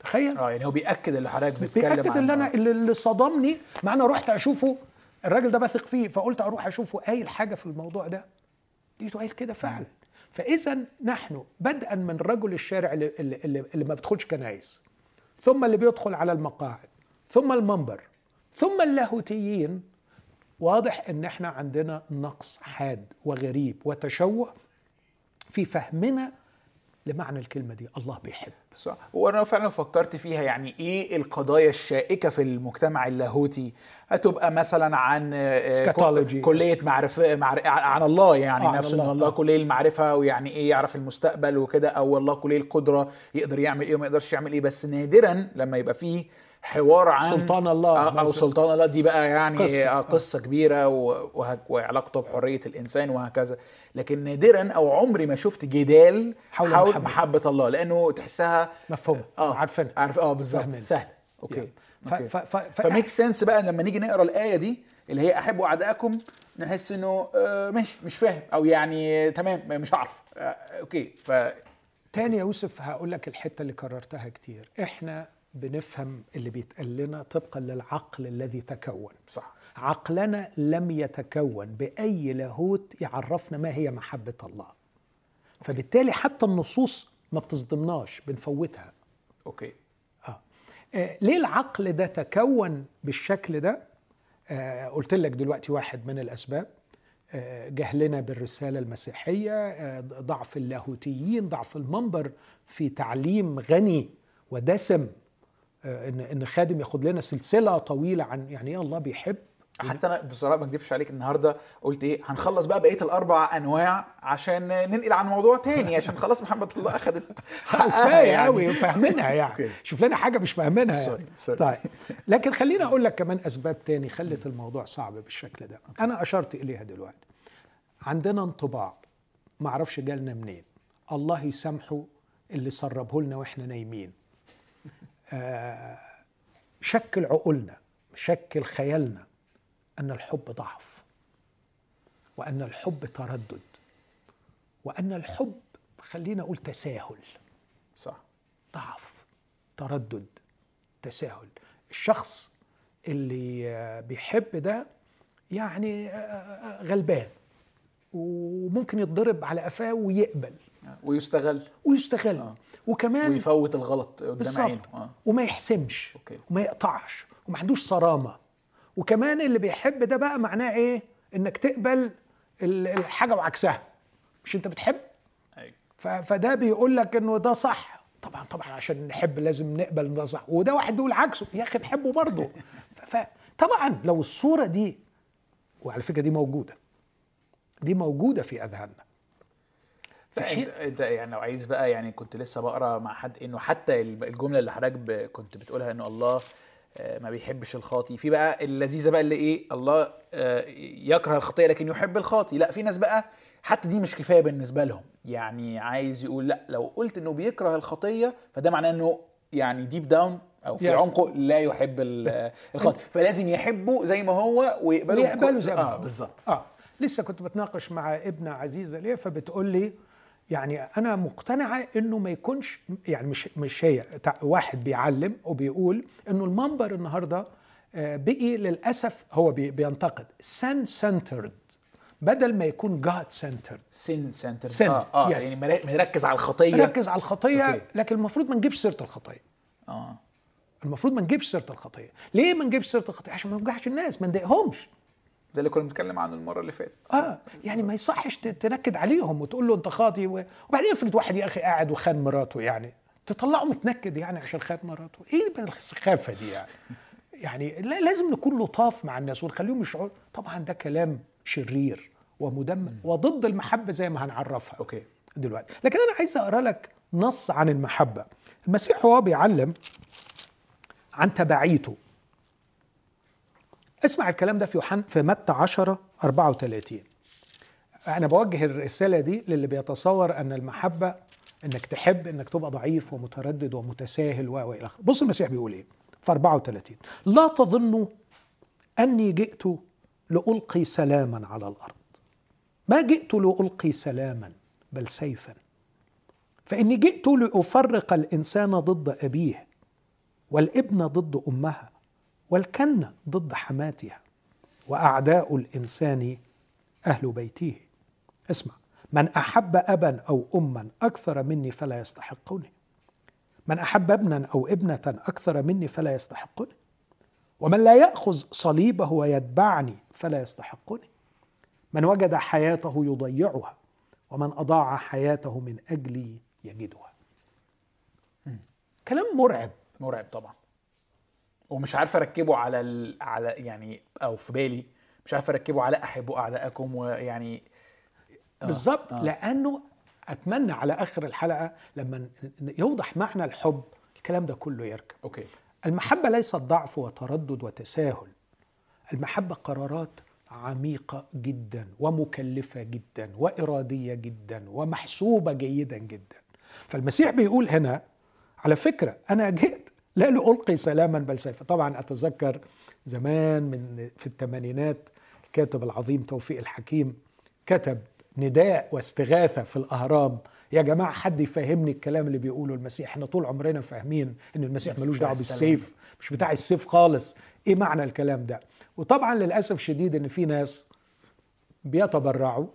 تخيل؟ آه يعني هو بيأكد اللي حضرتك بتتكلم بيأكد اللي أنا اللي صدمني مع أنا رحت أشوفه الراجل ده بثق فيه فقلت أروح أشوفه قايل حاجة في الموضوع ده. لقيته قايل كده فعلا. فإذا نحن بدءا من رجل الشارع اللي, اللي, اللي ما بيدخلش كنايس ثم اللي بيدخل على المقاعد ثم المنبر ثم اللاهوتيين واضح إن إحنا عندنا نقص حاد وغريب وتشوه في فهمنا لمعنى الكلمة دي الله بيحب. صح وأنا فعلا فكرت فيها يعني إيه القضايا الشائكة في المجتمع اللاهوتي؟ هتبقى مثلا عن سكاتولوجي كلية معرفة معر... عن الله يعني آه نفس إن الله آه. كلية المعرفة ويعني إيه يعرف المستقبل وكده أو الله كلية القدرة يقدر يعمل إيه وما يقدرش يعمل إيه. بس نادرا لما يبقى فيه حوار عن سلطان الله أو سلطان الله. دي بقى يعني قصة, قصة كبيرة وعلاقته بحرية الإنسان وهكذا. لكن نادرا أو عمري ما شفت جدال حول, حول محبة. محبة الله لأنه تحسها مفهوم. آه عارفين عارف آه بالظبط. سهل. okay. ف ف ف ف ف make sense بقى لما نيجي نقرأ الآية دي اللي هي احبوا اعدائكم نحس إنه آه مش مش فاهم أو يعني تمام مش عارف. آه okay. ف تاني يا يوسف هقول لك الحتة اللي كررتها كتير. إحنا بنفهم اللي بيتقال لنا طبقا للعقل الذي تكون. صح. عقلنا لم يتكون بأي لاهوت يعرفنا ما هي محبة الله. فبالتالي حتى النصوص ما بتصدمناش بنفوتها. أوكي. آه. آه ليه العقل ده تكون بالشكل ده؟ آه قلت لك دلوقتي واحد من الأسباب. آه جهلنا بالرسالة المسيحية آه ضعف اللاهوتيين ضعف المنبر في تعليم غني ودسم ان إن خادم ياخد لنا سلسلة طويلة عن يعني إيه الله بيحب. حتى أنا بصراحة ما اكذبش عليك النهارده قلت إيه هنخلص بقى بقية الأربع أنواع عشان ننقل عن موضوع تاني عشان خلاص محمد الله اخذت حقها يعني. قوي فاهمينها يعني. شوف لنا حاجة مش فاهمينها يعني. سوري طيب. لكن خليني أقول لك كمان أسباب تاني خلت الموضوع صعب بالشكل ده. أنا أشرت إليها دلوقتي. عندنا انطباع ما أعرفش جالنا منين. الله يسامحه اللي سربه لنا وإحنا نايمين. آه شكل عقولنا شكل خيالنا أن الحب ضعف وأن الحب تردد وأن الحب خلينا أقول تساهل. صح. ضعف تردد تساهل. الشخص اللي بيحب ده يعني غلبان وممكن يتضرب على قفاه ويقبل. ويستغل. ويستغل. آه. وكمان ويفوت الغلط قدام عينه. آه. وما يحسمش okay. وما يقطعش. وما عندوش صرامة. وكمان اللي بيحب ده بقى معناه إيه؟ إنك تقبل الحاجة وعكسها. مش أنت بتحب؟ أيوة. فده بيقول لك إنه ده صح. طبعا طبعا عشان نحب لازم نقبل إن ده صح. وده واحد بيقول عكسه. يا أخي نحبه برضه. فطبعا لو الصورة دي وعلى فكرة دي موجودة. دي موجودة في أذهاننا. فانت انت يعني لو عايز بقى يعني كنت لسه بقرا مع حد انه حتى الجملة اللي حضرتك كنت بتقولها انه الله ما بيحبش الخاطي في بقى اللذيذة بقى اللي إيه الله يكره الخطيه لكن يحب الخاطي لا في ناس بقى حتى دي مش كفاية بالنسبة لهم. يعني عايز يقول لا لو قلت انه بيكره الخطيه فده معناه انه يعني deep down أو في. عمقه لا يحب الخاطي فلازم يحبه زي ما هو ويقبله. ويقبله زي ما آه هو. بالظبط. آه. لسه كنت بتناقش مع ابنه عزيزه ليا فبتقول لي يعني أنا مقتنعة إنه ما يكونش يعني مش مش هي. واحد بيعلم وبيقول إنه المنبر النهارده آه، بقي للأسف هو بي- بينتقد. sin سن centered بدل ما يكون جاد centered sin center sin، آه, آه yes. يعني مركز على الخطية. ركز على الخطية okay. لكن المفروض ما نجيبش سيرة الخطية. آه. المفروض ما نجيبش سيرة الخطية. ليه ما نجيبش سيرة الخطية؟ عشان ما نوجعش الناس ما نضايقهمش. ده اللي كنا بنتكلم عنه المرة اللي فاتت. آه يعني ما يصحش تنكد عليهم وتقول له أنت خاطي و... وبعدين افرض واحد يا أخي قاعد وخان مراته يعني. تطلعه متنكد يعني عشان خان مراته. إيه السخافة دي يعني؟ يعني لا لازم نكون لطاف مع الناس ونخليهم يشعروا. طبعا ده كلام شرير ومدمر وضد المحبة زي ما هنعرفها أوكي. دلوقتي. لكن أنا عايز أقرأ لك نص عن المحبة. المسيح وهو بيعلم عن تبعيته. اسمع الكلام ده في يوحنا في متى 10 34 أنا بوجه الرسالة دي للي بيتصور أن المحبة إنك تحب إنك تبقى ضعيف ومتردد ومتساهل و إلى آخره. بص المسيح بيقول إيه؟ في 34 لا تظنوا أني جئت لألقي سلاما على الأرض. ما جئت لألقي سلاما بل سيفا. فإني جئت لأفرق الإنسان ضد أبيه والابن ضد أمها. والكنة ضد حماتها وأعداء الإنسان أهل بيته. اسمع من أحب أبا أو أما أكثر مني فلا يستحقني. من أحب ابنا أو ابنة أكثر مني فلا يستحقني. ومن لا يأخذ صليبه ويتبعني فلا يستحقني. من وجد حياته يضيعها ومن أضاع حياته من أجلي يجدها. كلام مرعب مرعب طبعا. ومش عارف أركبه على ال... على يعني أو في بالي مش عارف أركبه على احبوا اعدائكم ويعني آه، بالظبط. آه. لأنه أتمنى على آخر الحلقة لما يوضح معنى الحب الكلام ده كله يركب. أوكي. المحبة ليست ضعف وتردد وتساهل. المحبة قرارات عميقة جدا ومكلفة جدا وإرادية جدا ومحسوبة جيدا جدا. فالمسيح بيقول هنا على فكرة أنا جئت لا لألقي سلاما بل سيفا طبعا أتذكر زمان من في الثمانينات الكاتب العظيم توفيق الحكيم كتب نداء واستغاثة في الأهرام. يا جماعة حد يفهمني الكلام اللي بيقوله المسيح؟ إحنا طول عمرنا فاهمين إن المسيح ملوش السلام. بالسيف مش بتاع السيف خالص. إيه معنى الكلام ده؟ وطبعا للأسف شديد إن في ناس بيتبرعوا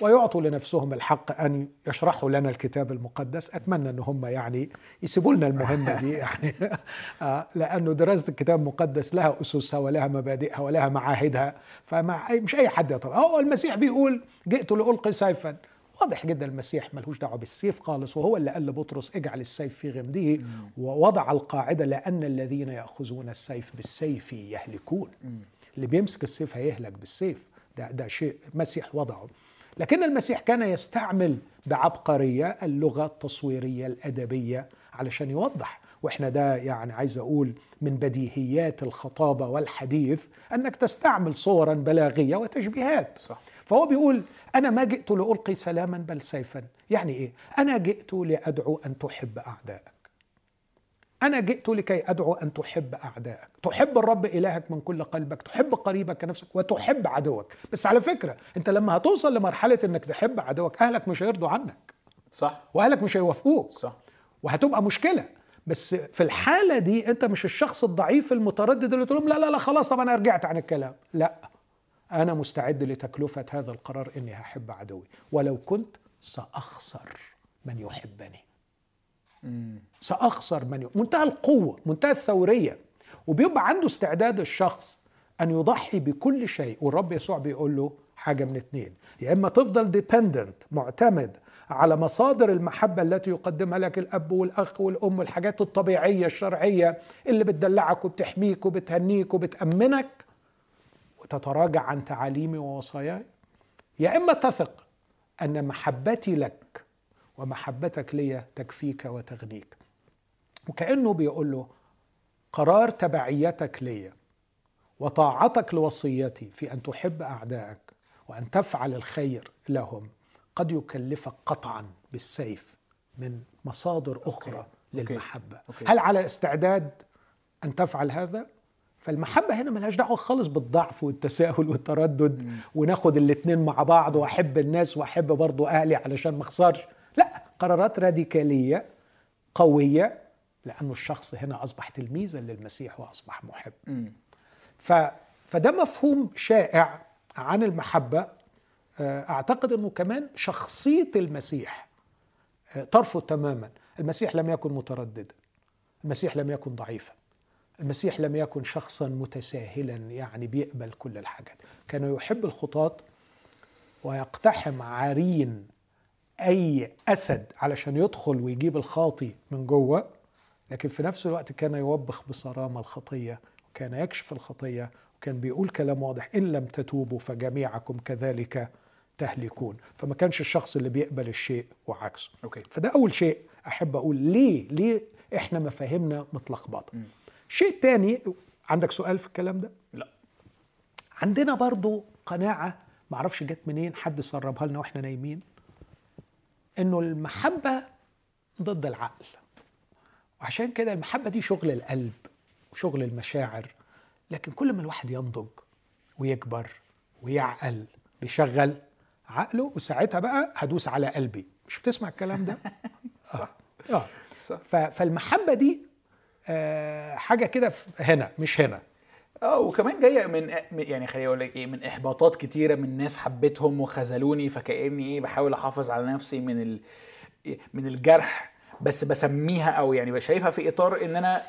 ويعطوا لنفسهم الحق أن يشرحوا لنا الكتاب المقدس. أتمنى إن هم يعني يسيبوا لنا المهمة دي. يعني آه، لأنه دراسة الكتاب المقدس لها أسسها ولها مبادئها ولها معاهدها. فمع مش أي حد يطلع. هو المسيح بيقول جئت لألقي سيفا. واضح جدا المسيح ملهوش دعوة بالسيف خالص وهو اللي قال لبطرس اجعل السيف في غمده. ووضع القاعدة لأن الذين يأخذون السيف بالسيف يهلكون. اللي بيمسك السيف هيهلك بالسيف. ده ده شيء المسيح وضعه. لكن المسيح كان يستعمل بعبقرية اللغة التصويرية الأدبية علشان يوضح وإحنا ده يعني عايز أقول من بديهيات الخطابة والحديث أنك تستعمل صورا بلاغية وتشبيهات. صح. فهو بيقول أنا ما جئت لألقي سلاما بل سيفا. يعني إيه؟ أنا جئت لأدعو أن تحب اعدائك أنا جئت لكي أدعو أن تحب أعدائك تحب الرب إلهك من كل قلبك تحب قريبك كنفسك وتحب عدوك. بس على فكرة أنت لما هتوصل لمرحلة أنك تحب عدوك أهلك مش هيرضوا عنك. صح. وأهلك مش هيوافقوك. صح. وهتبقى مشكلة. بس في الحالة دي أنت مش الشخص الضعيف المتردد اللي تقول لهم لا لا لا خلاص طب أنا رجعت عن الكلام. لا. أنا مستعد لتكلفة هذا القرار إني هحب عدوي. ولو كنت سأخسر من يحبني. سأخسر من يحب. منتهى القوة منتهى الثورية. وبيبقى عنده استعداد الشخص أن يضحي بكل شيء. والرب يسوع بيقول له حاجة من اتنين. يا إما تفضل ديبندنت معتمد على مصادر المحبة التي يقدمها لك الأب والأخ والأم الحاجات الطبيعية الشرعية اللي بتدلعك وبتحميك وبتهنيك وبتأمنك. وتتراجع عن تعاليمي ووصاياي. يا إما تثق أن محبتي لك ومحبتك لي تكفيك وتغنيك وكأنه بيقول له قرار تبعيتك لي وطاعتك لوصيتي في أن تحب أعدائك وأن تفعل الخير لهم قد يكلفك قطعا بالسيف من مصادر أخرى okay. للمحبة okay. هل على استعداد أن تفعل هذا؟ فالمحبة هنا ملهاش دعوة خالص بالضعف والتساهل والتردد وناخد الاتنين مع بعض وأحب الناس وأحب برضو أهلي علشان ما أخسرش قرارات راديكالية قوية لأنه الشخص هنا أصبح تلميذا للمسيح وأصبح محب. ف... فده مفهوم شائع عن المحبة. آه، أعتقد أنه كمان شخصية المسيح آه، ترفض تماما. المسيح لم يكن مترددا. المسيح لم يكن ضعيفا. المسيح لم يكن شخصا متساهلا يعني بيقبل كل الحاجات. كان يحب الخطاة ويقتحم عرين أي أسد علشان يدخل ويجيب الخاطي من جوه لكن في نفس الوقت كان يوبخ بصرامة الخطية وكان يكشف الخطية وكان بيقول كلام واضح إن لم تتوبوا فجميعكم كذلك تهلكون. فما كانش الشخص اللي بيقبل الشيء وعكسه. أوكي. فده أول شيء أحب أقول ليه؟ ليه إحنا مفاهيمنا متلخبطه شيء تاني عندك سؤال في الكلام ده؟ لا. عندنا برضو قناعة معرفش جت منين حد سربها لنا وإحنا نايمين؟ إنه المحبة ضد العقل. وعشان كده المحبة دي شغل القلب وشغل المشاعر. لكن كل ما الواحد ينضج ويكبر ويعقل بيشغل عقله وساعتها بقى هدوس على قلبي. مش بتسمع الكلام ده؟ صح. آه. صح. ف- فالمحبة دي آه حاجة كده هنا مش هنا. آه وكمان جاية من يعني خليني أقول لك إيه من إحباطات كتيرة من ناس حبيتهم وخذلوني فكأني إيه بحاول أحافظ على نفسي من ال من الجرح بس بسميها أو يعني شايفها في إطار إن أنا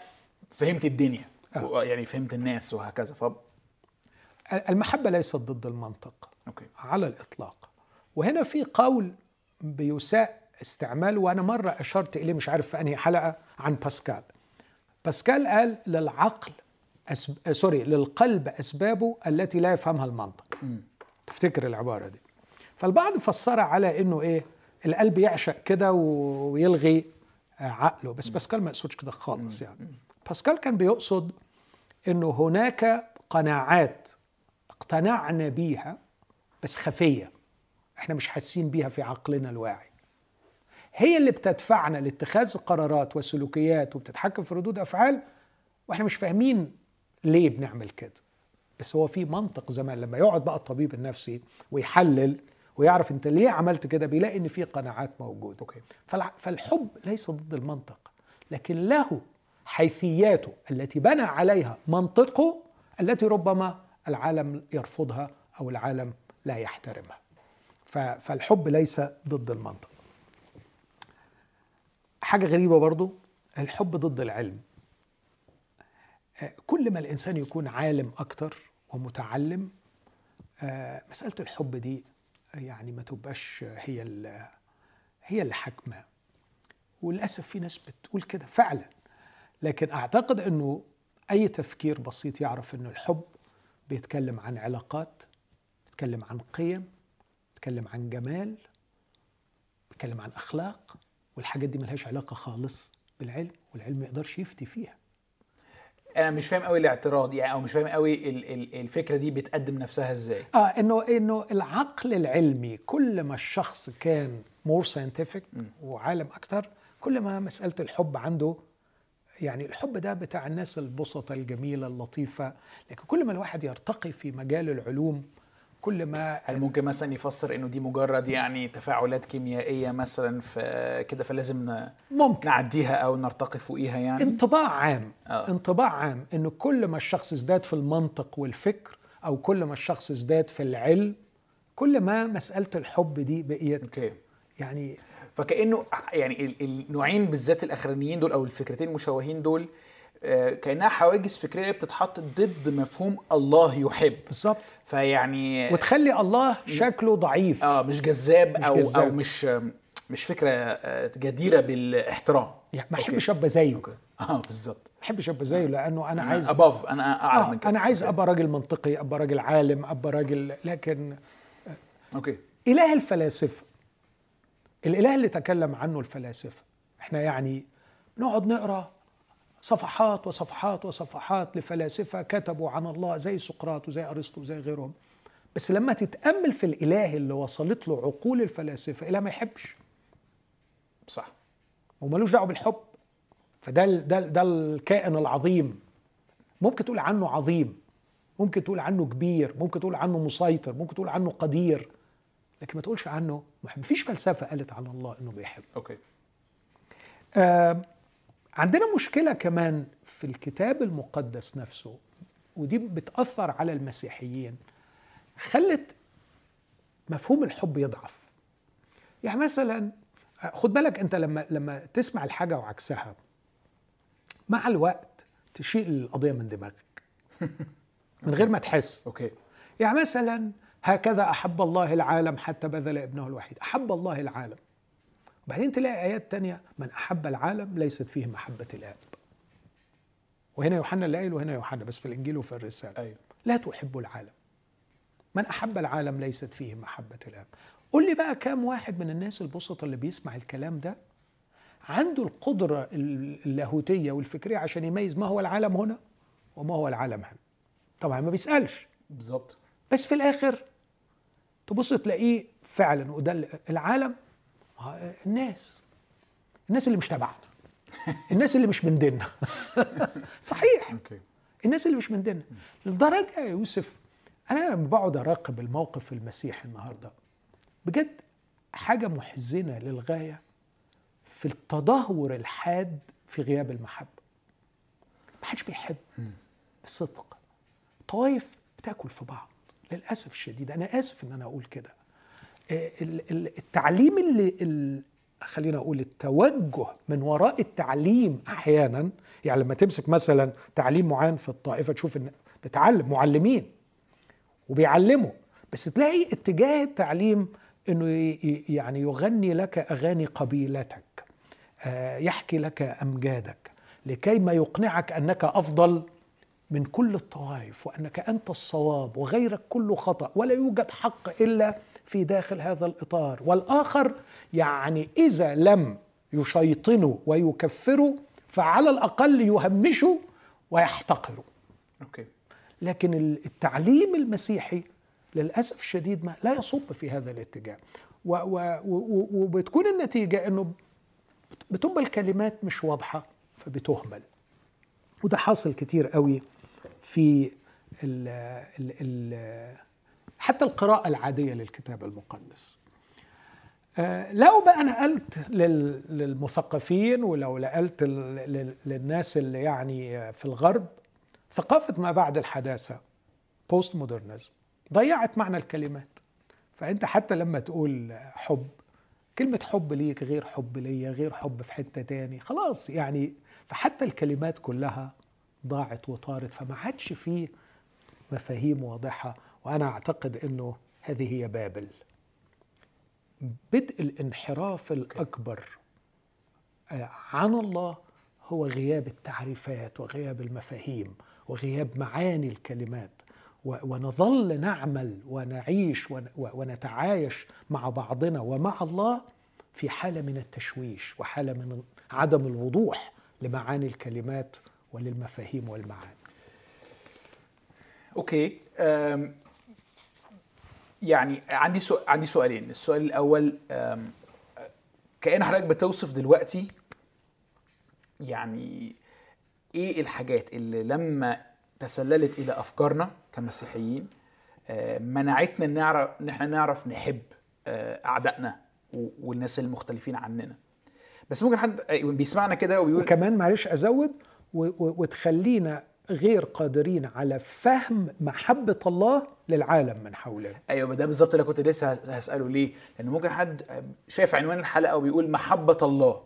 فهمت الدنيا آه. يعني فهمت الناس وهكذا ف المحبة ليست ضد المنطق okay. على الإطلاق. وهنا في قول بيساء استعماله وأنا مرة أشرت إليه مش عارف في أنهي حلقة عن باسكال. باسكال قال للعقل أسب... sorry للقلب أسبابه التي لا يفهمها المنطق. تفتكر العبارة دي. فالبعض فسرها على إنه إيه القلب يعشق كده ويلغي آه، عقله. بس باسكال ما يقصدش كده خالص يعني. باسكال كان بيقصد إنه هناك قناعات اقتنعنا بيها بس خفية. إحنا مش حاسين بيها في عقلنا الواعي. هي اللي بتدفعنا لاتخاذ قرارات وسلوكيات وبتتحكم في ردود أفعال وإحنا مش فاهمين ليه بنعمل كده؟ بس هو في منطق زمان لما يقعد بقى الطبيب النفسي ويحلل ويعرف انت ليه عملت كده بيلاقي إن في قناعات موجودة. أوكي. فالحب ليس ضد المنطق لكن له حيثياته التي بنى عليها منطقه التي ربما العالم يرفضها أو العالم لا يحترمها. فالحب ليس ضد المنطق. حاجة غريبة برضو الحب ضد العلم. كل ما الإنسان يكون عالم أكتر ومتعلم آه، مسألة الحب دي يعني ما تبقاش هي هي اللي حاكمه وللأسف في ناس بتقول كده فعلا. لكن أعتقد إنه أي تفكير بسيط يعرف إنه الحب بيتكلم عن علاقات بيتكلم عن قيم بيتكلم عن جمال بيتكلم عن أخلاق والحاجات دي ملهاش علاقة خالص بالعلم والعلم ما يقدرش يفتي فيها. أنا مش فاهم قوي الاعتراض يعني أو مش فاهم قوي ال- ال- الفكرة دي بتقدم نفسها إزاي. آه إنه إنه العقل العلمي كل ما الشخص كان مور ساينتفك وعالم أكتر كل ما مسألة الحب عنده يعني الحب ده بتاع الناس البسطة الجميلة اللطيفة لكن كل ما الواحد يرتقي في مجال العلوم كل ما هل ممكن مثلا يفسر إنه دي مجرد يعني تفاعلات كيميائية مثلا في كده فلازم ممكن. نعديها أو نرتقي فوقيها يعني؟ انطباع عام. آه. انطباع عام إنه كل ما الشخص ازداد في المنطق والفكر أو كل ما الشخص ازداد في العلم كل ما مسألة الحب دي بقيت أوكي. يعني فكأنه يعني ال- النوعين بالذات الأخرانيين دول أو الفكرتين المشوهين دول كأنها حواجز فكرية بتتحط ضد مفهوم الله يحب. بالظبط. فيعني وتخلي الله شكله ضعيف. آه مش جذاب مش أو جذاب. أو مش مش فكرة آه، جديرة بالاحترام. يعني ما. احبش ابقى زيه. آه بالظبط. ما احبش ابقى زيه لأنه أنا عايز اباف أنا أعلى آه من كده. أنا عايز. أبقى راجل منطقي أبقى راجل عالم أبقى راجل لكن أوكي. إله الفلاسفة. الإله اللي تكلم عنه الفلاسفة. إحنا يعني نقعد نقرأ صفحات وصفحات وصفحات لفلاسفة كتبوا عن الله زي سقراط وزي أرسطو وزي غيرهم. بس لما تتأمل في الإله اللي وصلت له عقول الفلاسفة إله ما يحبش. صح. وملوش دعوة بالحب. فده ده ده الكائن العظيم. ممكن تقول عنه عظيم ممكن تقول عنه كبير ممكن تقول عنه مسيطر ممكن تقول عنه قدير لكن ما تقولش عنه محب. مفيش فلسفة قالت عن الله إنه بيحب. أوكي. آه عندنا مشكلة كمان في الكتاب المقدس نفسه ودي بتأثر على المسيحيين خلت مفهوم الحب يضعف. يعني مثلا خد بالك أنت لما لما تسمع الحاجة وعكسها مع الوقت تشيل القضية من دماغك من غير ما تحس. أوكي. يعني مثلا هكذا أحب الله العالم حتى بذل ابنه الوحيد. أحب الله العالم. بعدين تلاقي آيات تانية من أحب العالم ليست فيه محبة الآب. وهنا يوحنا اللي قايل وهنا يوحنا بس في الإنجيل وفي الرسالة. أيوه. لا تحب العالم. من أحب العالم ليست فيه محبة الآب. قول لي بقى كام واحد من الناس البسطة اللي بيسمع الكلام ده عنده القدرة اللاهوتية والفكرية عشان يميز ما هو العالم هنا وما هو العالم هنا. طبعا ما بيسألش. بالظبط. بس في الآخر تبص تلاقيه فعلا وده العالم الناس. الناس اللي مش تبعنا. الناس اللي مش من ديننا. صحيح. الناس اللي مش من ديننا. لدرجة يا يوسف أنا لما بقعد أراقب الموقف المسيحي النهارده بجد حاجة محزنة للغاية في التدهور الحاد في غياب المحبة. ما حدش بيحب بصدق طوائف بتاكل في بعض. للأسف الشديد. أنا آسف إن أنا أقول كده. آه، التعليم اللي خلينا أقول التوجه من وراء التعليم أحيانا يعني لما تمسك مثلا تعليم معين في الطائفة تشوف إن بتعلم معلمين وبيعلموا بس تلاقي اتجاه التعليم إنه يعني يغني لك أغاني قبيلتك آه، يحكي لك أمجادك لكي ما يقنعك أنك أفضل من كل الطوائف وأنك أنت الصواب وغيرك كله خطأ ولا يوجد حق إلا في داخل هذا الإطار. والآخر يعني إذا لم يشيطنوا ويكفروا فعلى الأقل يهمشوا ويحتقروا. أوكي. لكن التعليم المسيحي للأسف الشديد ما لا يصب في هذا الاتجاه. وبتكون النتيجة إنه بتبقى الكلمات مش واضحة فبتهمل. وده حاصل كتير قوي في ال ال ال حتى القراءة العادية للكتاب المقدس. آه، لو بقى نقلت للمثقفين ولو نقلت للناس اللي يعني في الغرب ثقافة ما بعد الحداثة بوست مودرنزم ضيعت معنى الكلمات. فأنت حتى لما تقول حب كلمة حب ليك غير حب ليا غير حب في حتة تاني خلاص يعني فحتى الكلمات كلها ضاعت وطارت فما عادش فيه مفاهيم واضحة وأنا أعتقد أنه هذه هي بابل. بدء الانحراف الأكبر آه، عن الله هو غياب التعريفات وغياب المفاهيم وغياب معاني الكلمات. ونظل نعمل ونعيش ونتعايش مع بعضنا ومع الله في حالة من التشويش وحالة من عدم الوضوح لمعاني الكلمات وللمفاهيم والمعاني. أوكي يعني عندي سؤال عندي سؤالين، السؤال الأول كأن حضرتك بتوصف دلوقتي يعني إيه الحاجات اللي لما تسللت إلى أفكارنا كمسيحيين آه، منعتنا إن نعرف إن إحنا نعرف نحب آه، أعدائنا والناس المختلفين عننا؟ بس ممكن حد آه، بيسمعنا كده وبيقول وكمان معلش أزود وتخلينا غير قادرين على فهم محبة الله للعالم من حولنا. أيوه ده بالظبط اللي كنت لسه هسأله ليه. لأن ممكن حد شايف عنوان الحلقة وبيقول محبة الله.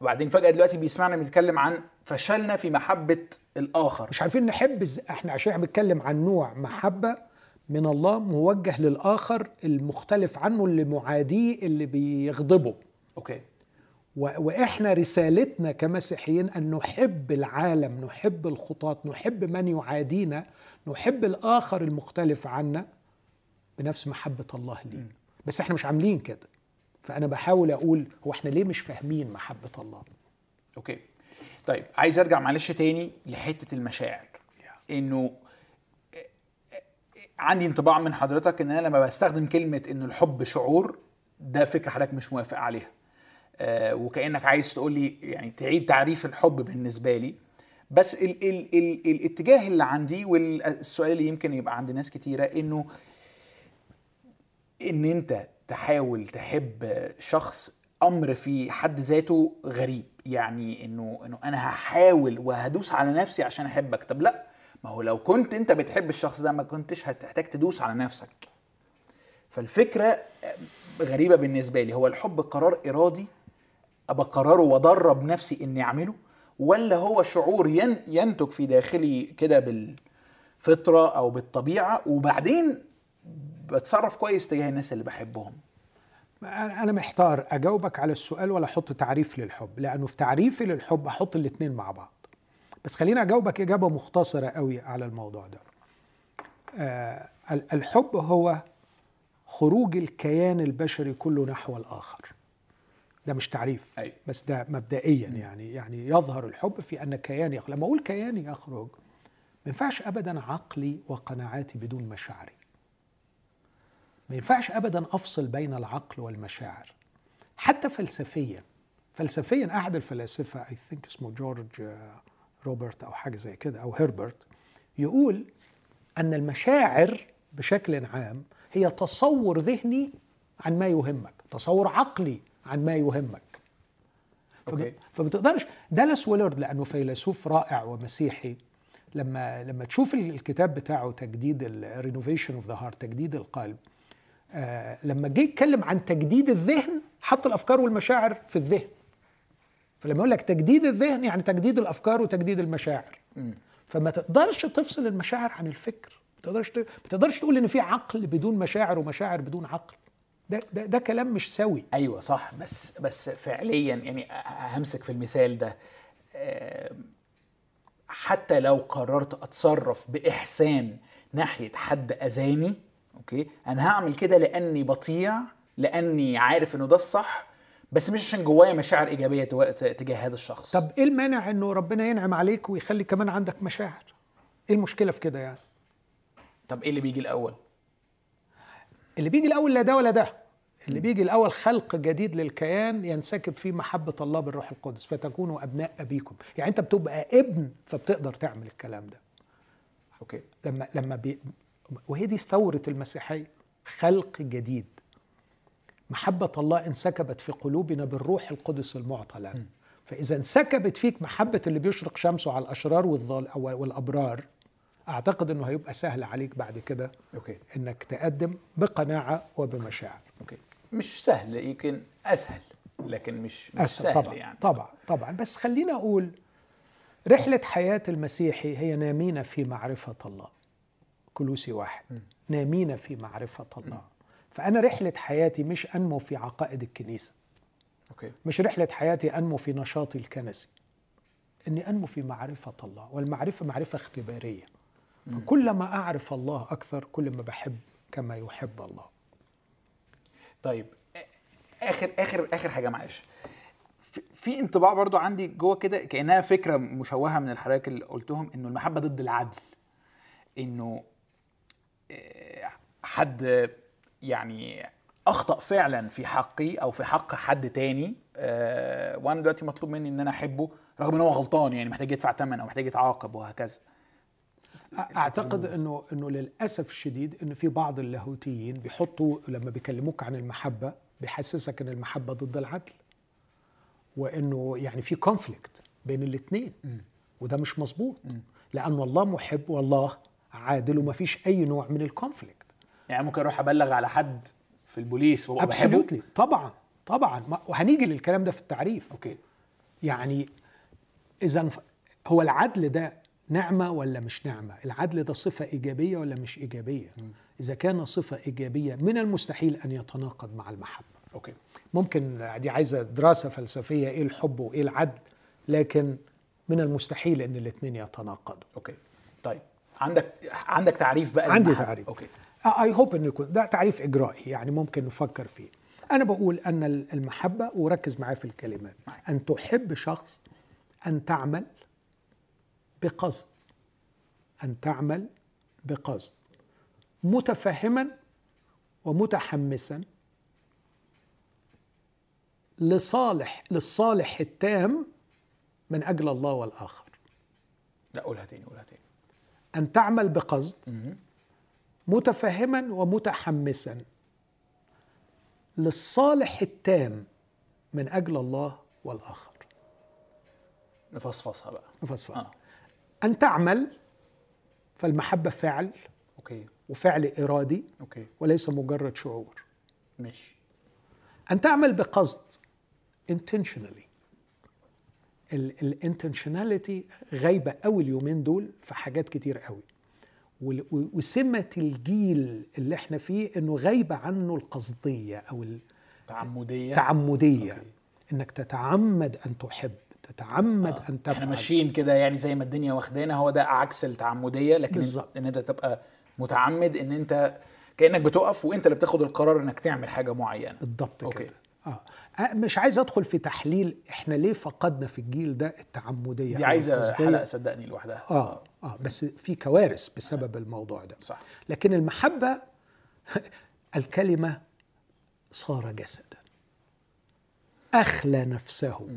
وبعدين فجأة دلوقتي بيسمعنا بنتكلم عن فشلنا في محبة الآخر. مش عارفين نحب إحنا عشان إحنا بنتكلم عن نوع محبة من الله موجه للآخر المختلف عنه اللي معاديه اللي بيغضبه. okay. وإحنا رسالتنا كمسيحيين أن نحب العالم نحب الخطاة نحب من يعادينا نحب الآخر المختلف عنا بنفس محبة الله لينا بس إحنا مش عاملين كده. فأنا بحاول أقول هو إحنا ليه مش فاهمين محبة الله؟ okay. طيب عايز أرجع معلش تاني لحتة المشاعر. إنه عندي انطباع من حضرتك إن أنا لما بستخدم كلمة ان الحب شعور ده فكرة حضرتك مش موافق عليها. وكأنك عايز تقول لي يعني تعيد تعريف الحب بالنسبة لي. بس ال ال ال الاتجاه اللي عندي والسؤال اللي يمكن يبقى عند ناس كتيرة إنه إن أنت تحاول تحب شخص أمر في حد ذاته غريب. يعني إنه إنه أنا هحاول وهدوس على نفسي عشان أحبك. طب لأ ما هو لو كنت أنت بتحب الشخص ده ما كنتش هتحتاج تدوس على نفسك. فالفكرة غريبة بالنسبة لي. هو الحب قرار إرادي ابقى قراره وادرب نفسي إني أعمله؟ ولا هو شعور ين ينتج في داخلي كده بالفطرة أو بالطبيعة؟ وبعدين بتصرف كويس تجاه الناس اللي بحبهم. أنا محتار أجاوبك على السؤال ولا أحط تعريف للحب؟ لأنه في تعريفي للحب أحط الاثنين مع بعض. بس خليني أجاوبك إجابة مختصرة قوي على الموضوع ده. آه ال- الحب هو خروج الكيان البشري كله نحو الآخر. ده مش تعريف أيوة. بس ده مبدئيا يعني يعني يظهر الحب في أن كياني يخرج لما أقول كياني يخرج ما ينفعش ابدا عقلي وقناعاتي بدون مشاعري ما ينفعش ابدا أفصل بين العقل والمشاعر حتى فلسفيا فلسفيا أحد الفلاسفة I think اسمه جورج آه، روبرت أو حاجة زي كده أو هربرت يقول أن المشاعر بشكل عام هي تصور ذهني عن ما يهمك تصور عقلي عن ما يهمك. okay. فب- فبتقدرش. دالاس ويلارد لأنه فيلسوف رائع ومسيحي لما لما تشوف ال- الكتاب بتاعه تجديد ال renovation of the heart تجديد القلب آه لما جه يتكلم عن تجديد الذهن حط الأفكار والمشاعر في الذهن. فلما يقول لك تجديد الذهن يعني تجديد الأفكار وتجديد المشاعر. فما تقدرش تفصل المشاعر عن الفكر. ما تقدرش ما تقدرش تقول إن في عقل بدون مشاعر ومشاعر بدون عقل. ده ده, ده كلام مش سوي. أيوه صح بس بس فعليا يعني همسك في المثال ده آم، حتى لو قررت أتصرف بإحسان ناحية حد أذاني أوكي أنا هعمل كده لأني بطيع لأني عارف إنه ده الصح بس مش عشان جوايا مشاعر إيجابية تجاه هذا الشخص. طب إيه المانع إنه ربنا ينعم عليك ويخلي كمان عندك مشاعر؟ إيه المشكلة في كده يعني؟ طب إيه اللي بيجي الأول؟ اللي بيجي الأول لا ده ولا ده. اللي بيجي الأول خلق جديد للكيان ينسكب فيه محبة الله بالروح القدس. فتكونوا أبناء أبيكم. يعني أنت بتبقى ابن فبتقدر تعمل الكلام ده. okay. لما لما بي وهي دي ثورة المسيحية. خلق جديد. محبة الله انسكبت في قلوبنا بالروح القدس المعطى لنا. فإذا انسكبت فيك محبة اللي بيشرق شمسه على الأشرار والأبرار أعتقد إنه هيبقى سهل عليك بعد كده okay. إنك تقدم بقناعة وبمشاعر. okay. مش سهل يمكن أسهل لكن مش مش أسهل سهل طبعا يعني. طبعا طبعا. بس خلينا أقول رحلة حياة المسيحي هي نامين في معرفة الله. كلوسي واحد. نامين في معرفة الله. فأنا رحلة حياتي مش أنمو في عقائد الكنيسة. أوكي. مش رحلة حياتي أنمو في نشاطي الكنسي. إني أنمو في معرفة الله. والمعرفة معرفة اختبارية. فكلما أعرف الله أكثر كل ما بحب كما يحب الله. طيب آخر آخر آخر حاجة معلش. في, انطباع برضو عندي جوه كده كأنها فكرة مشوهة من الحضرتك اللي قلتهم إنه المحبة ضد العدل. إنه آه، حد يعني أخطأ فعلا في حقي أو في حق حد تاني آه، وأنا دلوقتي مطلوب مني إن أنا أحبه رغم إن هو غلطان يعني محتاج يدفع ثمن أو محتاج يتعاقب وهكذا. أعتقد إنه إنه للأسف الشديد ان في بعض اللاهوتيين بيحطوا لما بيكلموك عن المحبة بيحسسك إن المحبة ضد العدل. وإنه يعني في conflict بين الاثنين وده مش مظبوط. لأن الله محب والله عادل وما فيش أي نوع من ال conflict يعني ممكن أروح أبلغ على حد في البوليس وأبقى بحبه؟ طبعا طبعا. وهنيجي للكلام ده في التعريف. okay. يعني إذا هو العدل ده نعمة ولا مش نعمة؟ العدل ده صفة إيجابية ولا مش إيجابية؟ إذا كان صفة إيجابية من المستحيل أن يتناقض مع المحبة. okay. ممكن دي عايزة دراسة فلسفية إيه الحب وإيه العدل لكن من المستحيل إن الاثنين يتناقضوا. okay. طيب. عندك عندك تعريف بقى عندي للمحبة. تعريف. okay. I hope انه يكون ده تعريف إجرائي يعني ممكن نفكر فيه. أنا بقول أن المحبة وركز معايا في الكلمات. أن تحب شخص أن تعمل بقصد أن تعمل بقصد متفهما ومتحمسا لصالح للصالح التام من أجل الله والآخر. لا قولها تاني قولها تاني. أن تعمل بقصد متفهما ومتحمسا للصالح التام من أجل الله والآخر. نفصفصها بقى. نفصفص آه. أن تعمل فالمحبة فعل okay. وفعل إرادي okay. وليس مجرد شعور. ماشي. أن تعمل بقصد intentionally. ال intentionality غايبه قوي اليومين دول في حاجات كتير قوي وال- و- وسمة الجيل اللي إحنا فيه إنه غايبه عنه القصدية أو التعمديه أوكي. إنك تتعمد أن تحب. تتعمد آه. أن إحنا تفعل ماشيين كده يعني زي ما الدنيا واخدانا هو ده عكس التعمدية لكن بالظبط. إن أنت تبقى متعمد إن أنت كأنك بتقف وأنت اللي بتاخد القرار إنك تعمل حاجة معينة بالضبط. كده آه. آه، مش عايز أدخل في تحليل إحنا ليه فقدنا في الجيل ده التعمدية دي عايزة. حلقة صدقني لوحدها آه آه بس في كوارث بسبب الموضوع ده صح لكن المحبة الكلمة صار جسدا أخلى نفسه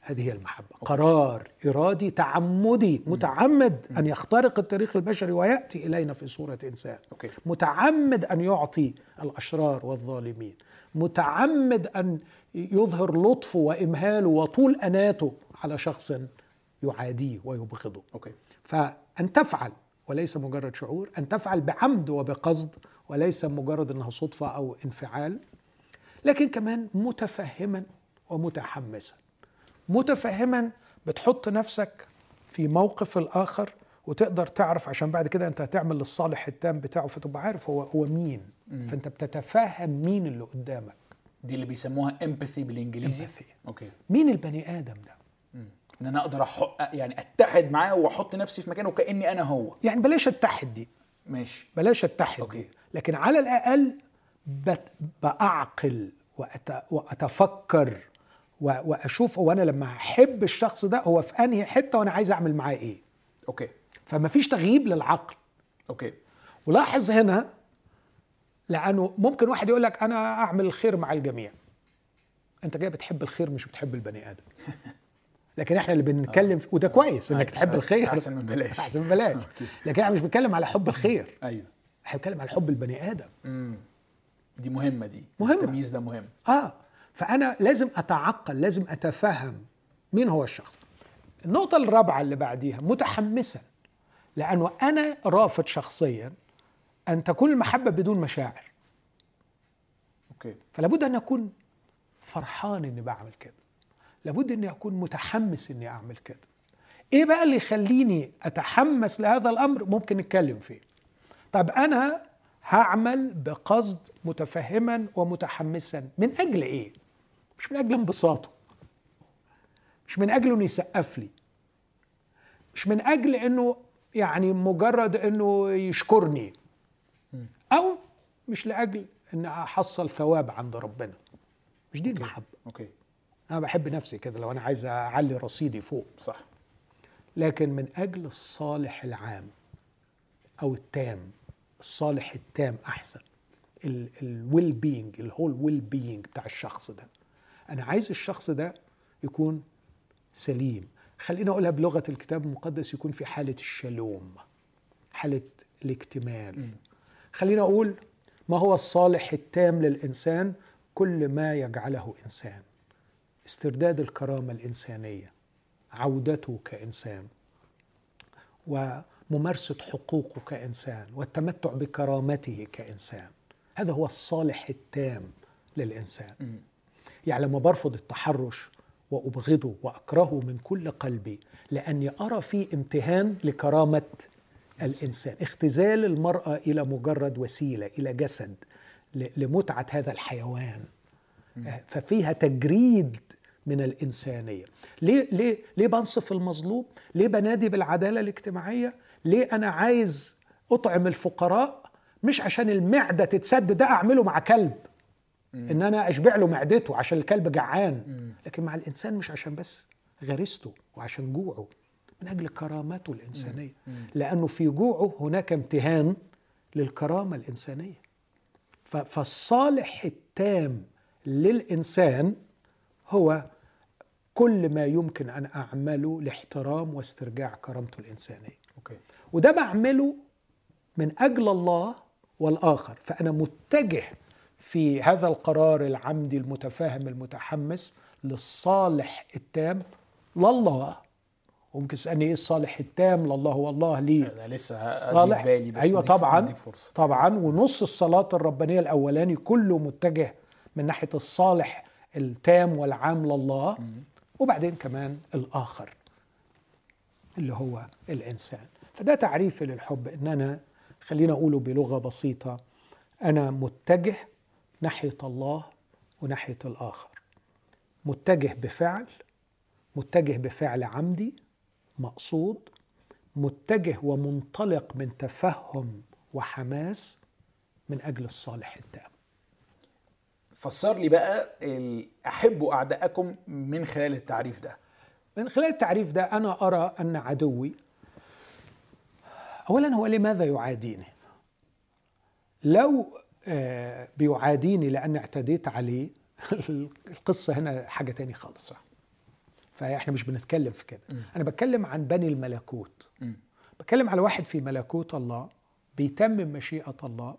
هذه هي المحبة. قرار إرادي تعمدي متعمد أن يخترق التاريخ البشري ويأتي إلينا في صورة إنسان. Okay. متعمد أن يعطي الأشرار والظالمين. متعمد أن يظهر لطفه وإمهاله وطول أناته على شخص يعاديه ويبغضه. Okay. فأن تفعل وليس مجرد شعور أن تفعل بعمد وبقصد وليس مجرد أنها صدفة أو انفعال لكن كمان متفهما ومتحمسا. متفهما بتحط نفسك في موقف الآخر وتقدر تعرف عشان بعد كده أنت هتعمل للصالح التام بتاعه فتبقى عارف هو هو مين. فأنت بتتفهم مين اللي قدامك. دي اللي بيسموها empathy بالإنجليزي؟ Empathy. Okay. مين البني آدم ده؟ إن أنا أقدر أحق يعني أتحد معاه وأحط نفسي في مكانه كأني أنا هو. يعني بلاش اتحد دي. ماشي. بلاش اتحد okay. دي. لكن على الأقل بت... بأعقل وأت... وأتفكر. واشوف هو أنا لما احب الشخص ده هو في انهي حتة وأنا عايز اعمل معاه إيه. Okay. فما فيش تغييب للعقل. Okay. ولاحظ هنا لأنه ممكن واحد يقول لك أنا أعمل الخير مع الجميع. أنت جاي بتحب الخير مش بتحب البني آدم. لكن إحنا اللي بنتكلم في... وده كويس إنك أيوة. تحب الخير. أحسن من بلاش. أحسن من بلاش. لكن إحنا مش بنتكلم على حب الخير. أيوه. إحنا بنتكلم على حب البني آدم. دي مهمة دي. مهمة. التمييز ده مهم. آه. فأنا لازم أتعقل لازم أتفهم مين هو الشخص. النقطة الرابعة اللي بعديها متحمسا لأنه أنا رافض شخصيا أن تكون المحبة بدون مشاعر. أوكي. فلا بد أن أكون فرحان إني بعمل كده. لابد إني أكون متحمس إني أعمل كده. إيه بقى اللي يخليني أتحمس لهذا الأمر؟ ممكن نتكلم فيه. طب أنا هعمل بقصد متفهما ومتحمسا. من أجل إيه؟ مش من أجل انبساطه. مش من أجل إنه يسقف لي. مش من أجل إنه يعني مجرد إنه يشكرني. أو مش لأجل إن أحصل ثواب عند ربنا. مش دي المحبة. Okay. أنا بحب نفسي كده لو أنا عايز أعلي رصيدي فوق. صح. لكن من أجل الصالح العام أو التام الصالح التام أحسن. ال well-being ال whole well-being بتاع الشخص ده. أنا عايز الشخص ده يكون سليم. خلينا أقولها بلغة الكتاب المقدس يكون في حالة الشلوم حالة الاكتمال. خلينا أقول ما هو الصالح التام للإنسان؟ كل ما يجعله إنسان. استرداد الكرامة الإنسانية عودته كإنسان وممارسة حقوقه كإنسان والتمتع بكرامته كإنسان. هذا هو الصالح التام للإنسان. يعني لما برفض التحرش وأبغضه وأكرهه من كل قلبي لأني أرى فيه امتهان لكرامة الإنسان. اختزال المرأة إلى مجرد وسيلة إلى جسد ل- لمتعة هذا الحيوان. آه، ففيها تجريد من الإنسانية. ليه ليه ليه بنصف المظلوم؟ ليه بنادي بالعدالة الاجتماعية؟ ليه أنا عايز أطعم الفقراء؟ مش عشان المعدة تتسد ده أعمله مع كلب. إن أنا أشبع له معدته عشان الكلب جعان. لكن مع الإنسان مش عشان بس غريزته وعشان جوعه من أجل كرامته الإنسانية. لأنه في جوعه هناك امتهان للكرامة الإنسانية. فالصالح التام للإنسان هو كل ما يمكن أن أعمله لاحترام واسترجاع كرامته الإنسانية. أوكي. وده بعمله من أجل الله والآخر. فأنا متجه في هذا القرار العمدي المتفاهم المتحمس للصالح التام لله. وممكن تسألني إيه الصالح التام؟ لله والله ليه أنا لسه صالح. بالي بس أيوه طبعا فرصة. طبعا. ونص الصلاة الربانية الأولاني كله متجه من ناحية الصالح التام والعام لله. وبعدين كمان الآخر اللي هو الإنسان. فده تعريفي للحب. إن أنا خلينا أقوله بلغة بسيطة أنا متجه ناحية الله وناحية الآخر. متجه بفعل متجه بفعل عمدي مقصود متجه ومنطلق من تفهم وحماس من أجل الصالح التام. فسر لي بقى احبوا أعدائكم من خلال التعريف ده. من خلال التعريف ده أنا أرى أن عدوي اولا هو لماذا يعاديني؟ لو بيعاديني لأن اعتديت عليه. القصة هنا حاجة تاني خالص. فإحنا مش بنتكلم في كده. أنا بتكلم عن بني الملكوت. بتكلم على واحد في ملكوت الله بيتمم مشيئة الله.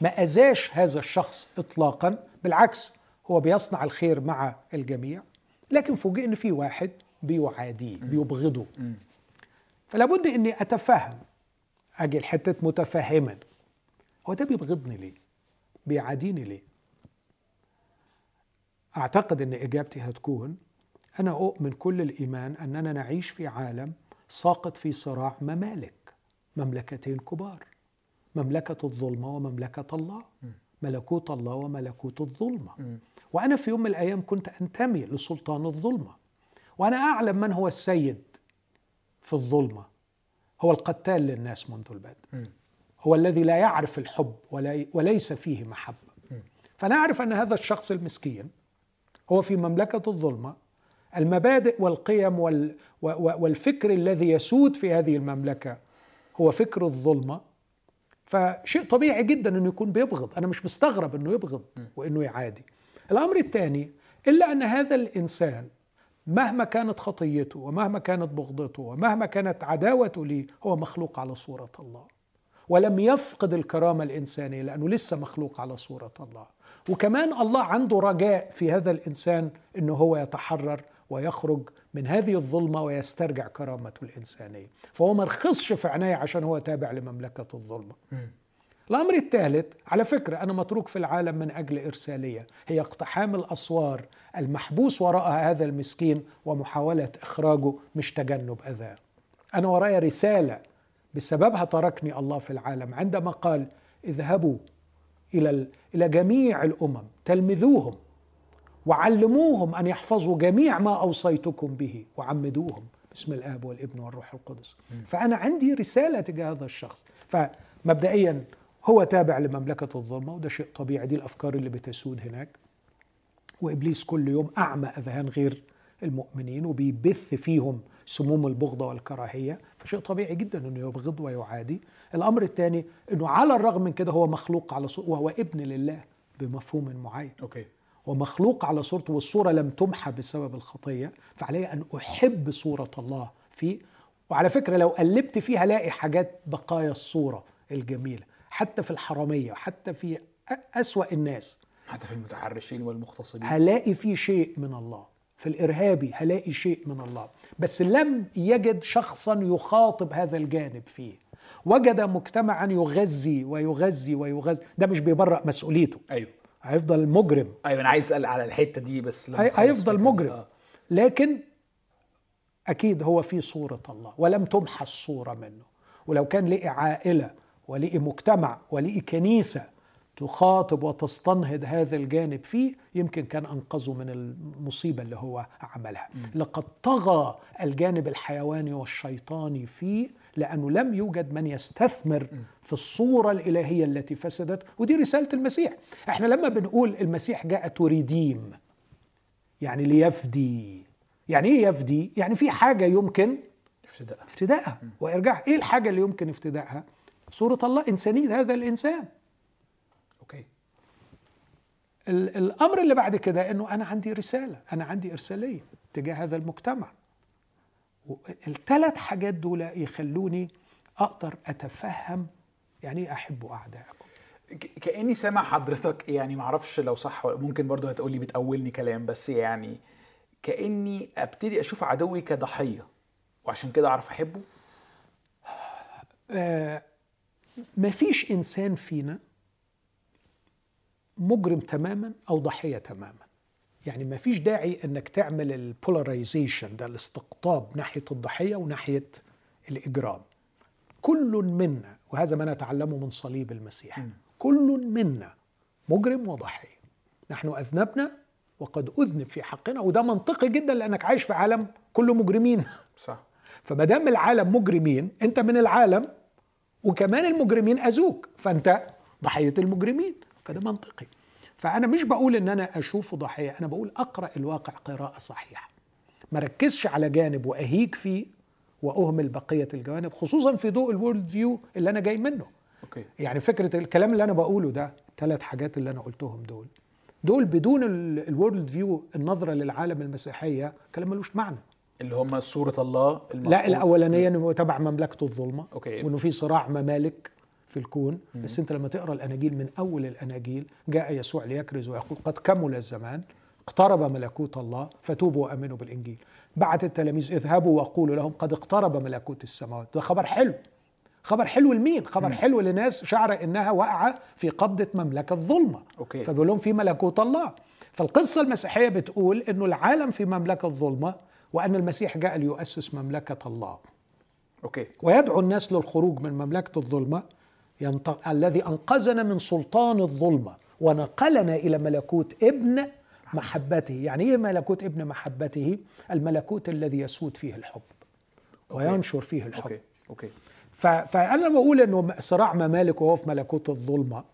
ما أذاش هذا الشخص إطلاقا. بالعكس هو بيصنع الخير مع الجميع. لكن فوجئ إن في واحد بيعاديه بيبغضه. فلا بد إني أتفهم. أجي لحتة متفهما. هو ده بيبغضني ليه؟ بيعاديني ليه أعتقد أن إجابتي هتكون أنا أؤمن كل الإيمان أننا نعيش في عالم ساقط في صراع ممالك مملكتين كبار مملكة الظلمة ومملكة الله ملكوت الله وملكوت الظلمة. وأنا في يوم من الأيام كنت أنتمي لسلطان الظلمة وأنا أعلم من هو السيد في الظلمة هو القتال للناس منذ البدء. هو الذي لا يعرف الحب وليس فيه محبة. فأنا أعرف أن هذا الشخص المسكين هو في مملكة الظلمة. المبادئ والقيم وال والفكر الذي يسود في هذه المملكة هو فكر الظلمة. فشيء طبيعي جدا إنه يكون بيبغض. أنا مش مستغرب إنه يبغض وإنه يعادي. الأمر الثاني إلا أن هذا الإنسان مهما كانت خطيته ومهما كانت بغضته ومهما كانت عداوته لي هو مخلوق على صورة الله. ولم يفقد الكرامة الإنسانية لأنه لسه مخلوق على صورة الله. وكمان الله عنده رجاء في هذا الإنسان أنه هو يتحرر ويخرج من هذه الظلمة ويسترجع كرامته الإنسانية. فهو ما رخصش في عينيه عشان هو تابع لمملكة الظلمة. الأمر الثالث على فكرة أنا متروك في العالم من أجل إرسالية هي اقتحام الأسوار المحبوس وراء هذا المسكين ومحاولة إخراجه مش تجنب أذاه. أنا ورايا رسالة بسببها تركني الله في العالم. عندما قال اذهبوا إلى إلى جميع الأمم تلمذوهم وعلموهم أن يحفظوا جميع ما أوصيتكم به وعمدوهم. باسم الآب والابن والروح القدس. فأنا عندي رسالة تجاه هذا الشخص. فمبدئيا هو تابع لمملكة الظلمة وده شيء طبيعي دي الأفكار اللي بتسود هناك. وإبليس كل يوم أعمى أذهان غير المؤمنين وبيبث فيهم سموم البغضة والكراهية فشيء طبيعي جدا إنه يبغض ويعادي. الأمر الثاني إنه على الرغم من كده هو مخلوق على صورة وهو ابن لله بمفهوم معين. أوكي. ومخلوق على صورته والصورة لم تمحى بسبب الخطية فعلي أن أحب صورة الله فيه. وعلى فكرة لو قلبت فيها هلاقي حاجات بقايا الصورة الجميلة حتى في الحرامية حتى في أسوأ الناس. حتى في المتحرشين والمغتصبين. هلاقي فيه شيء من الله. في الإرهابي هلاقي شيء من الله. بس لم يجد شخصا يخاطب هذا الجانب فيه. وجد مجتمعا يغذي ويغذي ويغذي. ده مش بيبرأ مسؤوليته. أيوه. هيفضل مجرم. أيوه أنا عايز أسأل على الحتة دي بس هيفضل. مجرم. آه. لكن أكيد هو في صورة الله ولم تمحى الصورة منه. ولو كان لقي عائلة ولقي مجتمع ولقي كنيسة تخاطب وتستنهض هذا الجانب فيه يمكن كان أنقذه من المصيبة اللي هو عملها. لقد طغى الجانب الحيواني والشيطاني فيه لأنه لم يوجد من يستثمر في الصورة الإلهية التي فسدت ودي رسالة المسيح. إحنا لما بنقول المسيح جاء تريديم يعني ليفدي. يعني إيه يفدي؟ يعني في حاجة يمكن افتداء. افتدائها وارجاع إيه الحاجة اللي يمكن افتدائها صورة الله إنسانية. هذا الإنسان. الأمر اللي بعد كده إنه أنا عندي رسالة أنا عندي إرسالية تجاه هذا المجتمع. الثلاث حاجات دول يخلوني أقدر أتفهم يعني إيه أحب أعدائكم. كأني سامع حضرتك يعني ما أعرفش لو صح ممكن برضو هتقولي بتأولني كلام بس يعني كأني أبتدي أشوف عدوي كضحية وعشان كده أعرف أحبه؟ آه مفيش إنسان فينا مجرم تماما أو ضحية تماما. يعني ما فيش داعي إنك تعمل البولاريزيشن ده الاستقطاب ناحية الضحية وناحية الإجرام. كل منا وهذا ما نتعلمه من صليب المسيح كل منا مجرم وضحيه نحن أذنبنا وقد أذنب في حقنا وده منطقي جدا لأنك عايش في عالم كله مجرمين. صح. فما دام العالم مجرمين أنت من العالم وكمان المجرمين أذوك فأنت ضحية المجرمين. فده منطقي. فأنا مش بقول إن أنا أشوفه ضحية أنا بقول أقرأ الواقع قراءة صحيحة. ما ركزش على جانب وأهيج فيه وأهمل بقية الجوانب خصوصا في ضوء ال worldview اللي أنا جاي منه. Okay. يعني فكرة الكلام اللي أنا بقوله ده ثلاث حاجات اللي أنا قلتهم دول. دول بدون ال worldview النظرة للعالم المسيحية كلام ملوش معنى. اللي هم صوره الله لا الأولانية إنه تبع مملكته الظلمة okay. وإنه في صراع ممالك. في الكون بس أنت لما تقرأ الأناجيل من أول الأناجيل جاء يسوع ليكرز ويقول قد كمل الزمان اقترب ملكوت الله فتوبوا وآمنوا بالإنجيل. بعت التلاميذ اذهبوا وقولوا لهم قد اقترب ملكوت السماوات. ده خبر حلو. خبر حلو لمين؟ خبر حلو لناس شعر إنها واقعة في قبضة مملكة الظلمة. Okay. فبيقول لهم في ملكوت الله. فالقصة المسيحية بتقول إنه العالم في مملكة الظلمة وأن المسيح جاء ليؤسس مملكة الله. Okay. ويدعو الناس للخروج من مملكة الظلمة. ينط... الذي أنقذنا من سلطان الظلمة ونقلنا إلى ملكوت ابن محبته. يعني إيه ملكوت ابن محبته؟ الملكوت الذي يسود فيه الحب وينشر فيه الحب. Okay. Okay. ف... فأنا بقول أنه صراع ممالك وهو في ملكوت الظلمة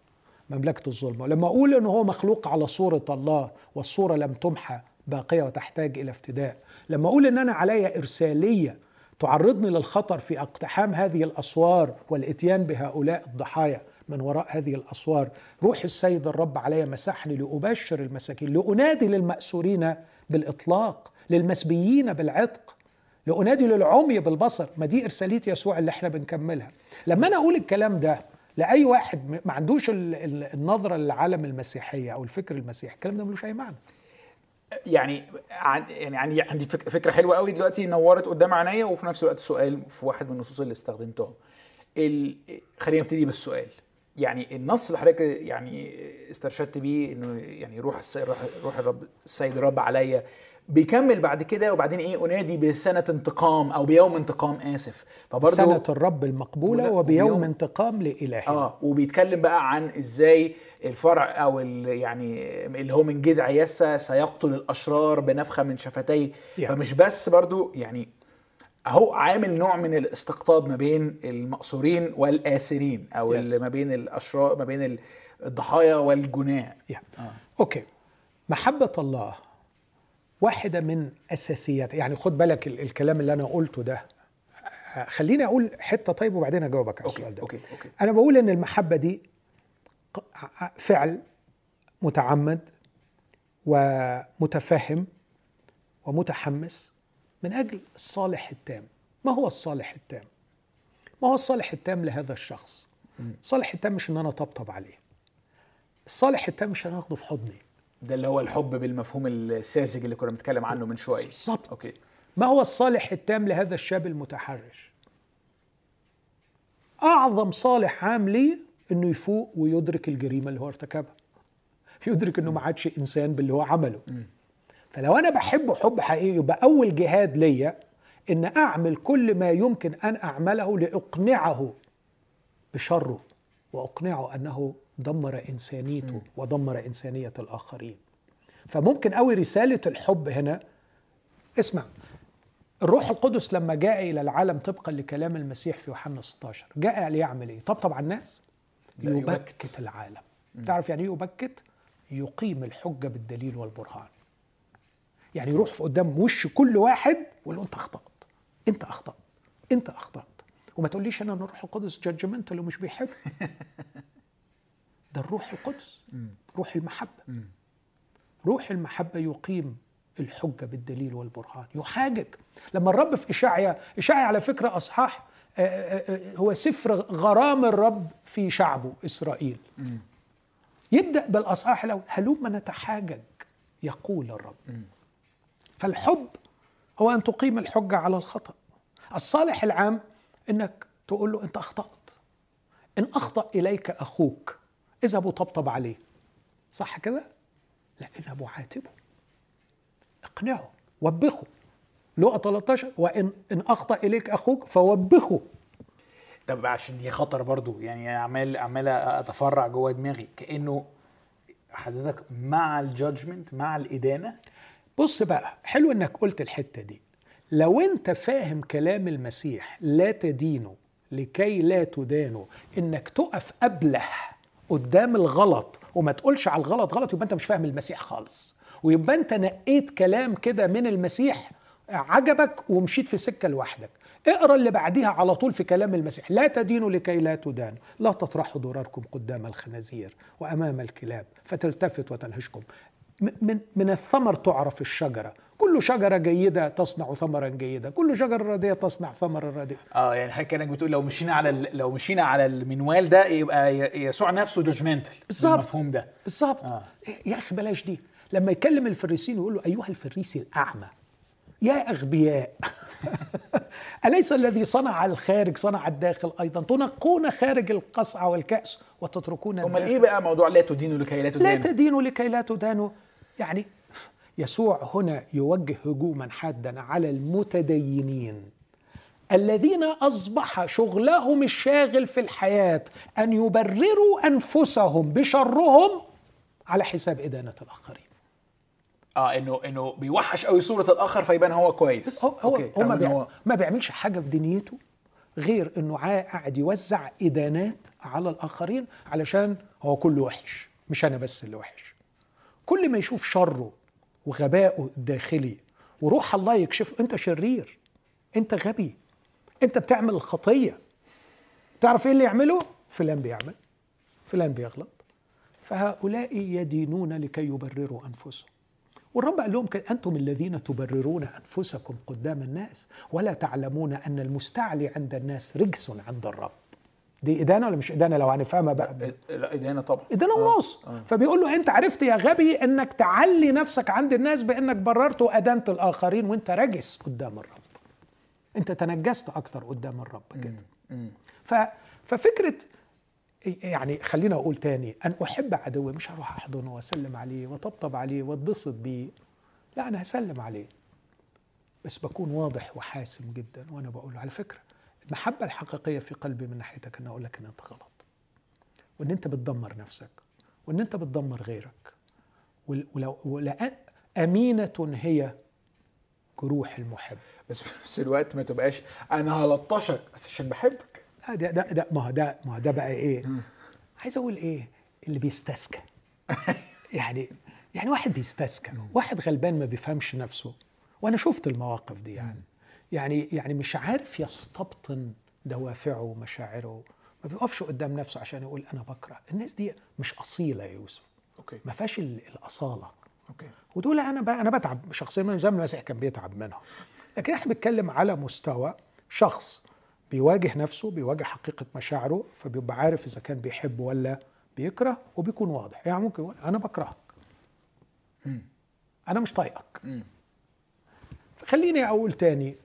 مملكة الظلمة لما أقول أنه هو مخلوق على صورة الله والصورة لم تمحى باقية وتحتاج إلى افتداء لما أقول أن أنا علي إرسالية تعرضني للخطر في اقتحام هذه الاسوار والاتيان بهؤلاء الضحايا من وراء هذه الاسوار. روح السيد الرب علي مسحني لابشر المساكين لأنادي للمأسورين بالإطلاق للمسبيين بالعتق لأنادي للعمي بالبصر ما دي ارساليه يسوع اللي إحنا بنكملها. لما أنا أقول الكلام ده لأي واحد ما عندوش ال- ال- النظرة للعالم المسيحية أو الفكر المسيحي الكلام ده ملوش أي معنى. يعني عن يعني عندي عندي فك- فكرة حلوة قوي دلوقتي نورت قدام عينيا وفي نفس الوقت سؤال في واحد من النصوص اللي استخدمتهم. ال... خلينا نبتدي بالسؤال. يعني النص اللي حضرتك يعني استرشدت بيه إنه يعني روح الس... روح, روح الرب السيد الرب عليا بيكمل بعد كده وبعدين إيه أنادي بسنة انتقام أو بيوم انتقام آسف فبرضه سنة الرب المقبولة ولا- وبيوم وبيوم- انتقام لإلهنا آه وبيتكلم بقى عن إزاي الفرع أو ال- يعني اللي هو من جذع يسا سيقتل الأشرار بنفخة من شفتيه يعني. فمش بس برضو يعني أهو عامل نوع من الاستقطاب ما بين المأسورين والآسرين أو Yes. اللي ما بين الأشرار ما بين الضحايا والجناة يعني. Okay محبة الله واحدة من أساسيات يعني خد بالك ال- الكلام اللي أنا قلته ده خليني أقول حتة طيب وبعدين أجاوبك على السؤال ده. Okay okay. أنا بقول إن المحبة دي فعل متعمد ومتفهم ومتحمس من أجل الصالح التام. ما هو الصالح التام؟ ما هو الصالح التام لهذا الشخص؟ الصالح التام مش إن أنا أطبطب عليه. الصالح التام مش إن أنا أخده في حضني. ده اللي هو الحب بالمفهوم الساذج اللي كنا بنتكلم عنه من شوية. بالظبط. أوكي. ما هو الصالح التام لهذا الشاب المتحرش؟ أعظم صالح عام ليه إنه يفوق ويدرك الجريمة اللي هو ارتكبها. يدرك إنه ما عادش إنسان باللي هو عمله. فلو أنا بحبه حب حقيقي يبقى أول جهاد ليا إن أعمل كل ما يمكن أن أعمله لأقنعه بشره وأقنعه أنه دمر إنسانيته ودمر إنسانية الآخرين. فممكن قوي رسالة الحب هنا. اسمع الروح القدس لما جاء إلى العالم طبقا لكلام المسيح في يوحنا 16 جاء ليعمل إيه؟ طبطب على الناس. يبكت. العالم. تعرف يعني إيه يبكت؟ يقيم الحجة بالدليل والبرهان. يعني يروح في قدام وش كل واحد ويقول له أنت أخطأت. أنت أخطأت. أنت أخطأت. وما تقوليش أنا ان الروح القدس جادجمنتال ومش بيحب. ده الروح القدس روح المحبة. روح المحبة يقيم الحجة بالدليل والبرهان يحاجج. لما الرب في إشعيا إشعيا على فكرة أصحاح آه، آه، آه، هو سفر غرام الرب في شعبه إسرائيل. يبدأ بالأصحاح الأول هلم نتحاجج يقول الرب. فالحب هو أن تقيم الحجة على الخطأ. الصالح العام إنك تقول له أنت أخطأت. إن أخطأ إليك أخوك. اذهب وطبطب عليه. صح كده؟ لا اذهب وعاتبه اقنعه وبخه. لقى 13 وإن إن أخطأ إليك أخوك فوبخه. طب عشان دي خطر برضو يعني عمال عمال أتفرع جوه دماغي. كأنه حضرتك مع الجادجمنت مع الإدانة. بص بقى حلو إنك قلت الحتة دي. لو أنت فاهم كلام المسيح لا تدينوا لكي لا تدانوا إنك تقف ابله قدام الغلط وما تقولش على الغلط غلط يبقى انت مش فاهم المسيح خالص. ويبقى انت نقيت كلام كده من المسيح عجبك ومشيت في سكة لوحدك. اقرأ اللي بعديها على طول في كلام المسيح. لا تدينوا لكي لا تدانوا لا تطرحوا ضراركم قدام الخنازير وأمام الكلاب فتلتفت وتنهشكم. من من الثمر تعرف الشجرة. كل شجرة جيدة تصنع ثمرا جيدا كل شجرة رديئه تصنع ثمرا رديئا آه يعني حضرتك كأنك بتقول لو مشينا على لو مشينا على المنوال ده يبقى يسوع نفسه judgmental بالظبط. المفهوم ده. بالظبط. آه. يا أخي بلاش دي. لما يكلم الفريسين يقول له أيها الفريسي الأعمى يا أغبياء. أليس الذي صنع الخارج صنع الداخل أيضا؟ تنقون خارج القصعه والكأس وتتركون أمال إيه بقى موضوع لا تدينوا لكي لا لا تدانوا؟ تدينوا لكي لا تدانوا. يعني يسوع هنا يوجه هجوما حادا على المتدينين الذين أصبح شغلهم الشاغل في الحياة أن يبرروا أنفسهم بشرهم على حساب إدانة الآخرين. آه إنه إنه بيوحش قوي صورة الآخر فيبان هو كويس. هو هو, أوكي، هو, ما, إن بيع ما بيعملش حاجة في دنيته غير إنه قاعد يوزع إدانات على الآخرين علشان هو كله وحش مش أنا بس اللي وحش. كل ما يشوف شره وغبائه الداخلي. وروح الله يكشف انت شرير. انت غبي. انت بتعمل الخطية. تعرف إيه اللي يعمله؟ فلان بيعمل. فلان بيغلط. فهؤلاء يدينون لكي يبرروا أنفسهم. والرب قال لهم أنتم الذين تبررون أنفسكم قدام الناس ولا تعلمون أن المستعلي عند الناس رجس عند الرب. دي إدانة ولا مش إدانة؟ لو هنفهمها بقى. لا إدانة طبعا. إدانة ونص. فبيقول له أنت عرفت يا غبي إنك تعلي نفسك عند الناس بإنك بررت وأدنت الآخرين وأنت رجس قدام الرب. أنت تنجست أكتر قدام الرب كده. ف ففكرة يعني خلينا أقول تاني أن أحب عدوي مش هروح أحضنه وأسلم عليه وطبطب عليه وأتبسط بيه. لا أنا هسلم عليه. بس بكون واضح وحاسم جدا وأنا بقول على فكرة المحبة الحقيقية في قلبي من ناحيتك إن أقول لك إن أنت غلط. وإن أنت بتدمر نفسك. وإن أنت بتدمر غيرك. ول- ولو ولا أمينة هي جروح المحب. بس في نفس الوقت ما تبقاش أنا هلطشك بس عشان بحبك. آه ده ده ده ما ده ما ده بقى إيه؟ عايز أقول إيه؟ اللي بيستسكى يعني يعني واحد بيستسكى واحد غلبان ما بيفهمش نفسه. وأنا شفت المواقف دي يعني. يعني يعني مش عارف يستبطن دوافعه ومشاعره. ما بيقفش قدام نفسه عشان يقول أنا بكره. الناس دي مش أصيلة يا يوسف. Okay. ما فيهاش ال- الأصالة. Okay. ودول أنا بقى أنا بتعب شخصيا من زي ما المسيح كان بيتعب منهم. لكن إحنا بنتكلم على مستوى شخص بيواجه نفسه بيواجه حقيقة مشاعره فبيبقى عارف إذا كان بيحب ولا بيكره وبيكون واضح. يعني ممكن يقول أنا بكرهك. أنا مش طايقك. خليني أقول تاني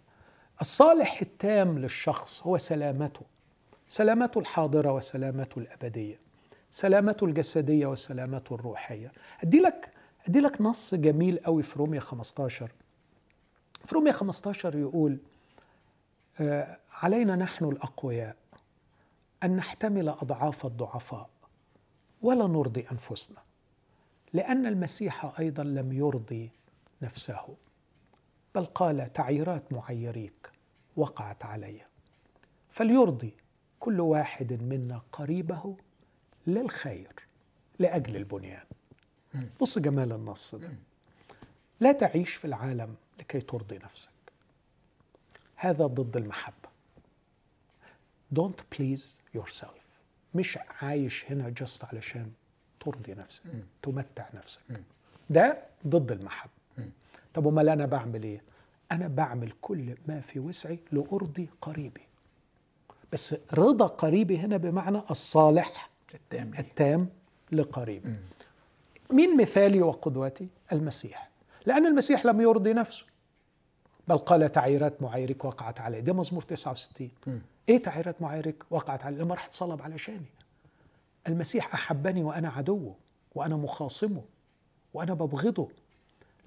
الصالح التام للشخص هو سلامته سلامته الحاضرة وسلامته الأبدية سلامته الجسدية وسلامته الروحية. ادي لك ادي لك نص جميل قوي في روميا 15 في روميا 15 يقول آه، علينا نحن الأقوياء أن نحتمل أضعاف الضعفاء ولا نرضي أنفسنا لأن المسيح أيضا لم يرضي نفسه. بل قال تعييرات معيريك وقعت علي. فليرضي كل واحد منا قريبه للخير لأجل البنيان. بص جمال النص ده. لا تعيش في العالم لكي ترضي نفسك. هذا ضد المحبة. Don't please yourself. مش عايش هنا جست علشان ترضي نفسك تمتع نفسك. ده ضد المحبة. طب امال أنا بعمل إيه؟ أنا بعمل كل ما في وسعي لأرضي قريبي. بس رضا قريبي هنا بمعنى الصالح التام. التام لقريبي مين مثالي وقدوتي؟ المسيح. لأن المسيح لم يرضي نفسه. بل قال تعييرات معايرك وقعت علي. ده مزمور 69 إيه تعييرات معايرك وقعت علي؟ لما راح اتصلب علشاني. المسيح أحبني وأنا عدوه وأنا مخاصمه وأنا ببغضه.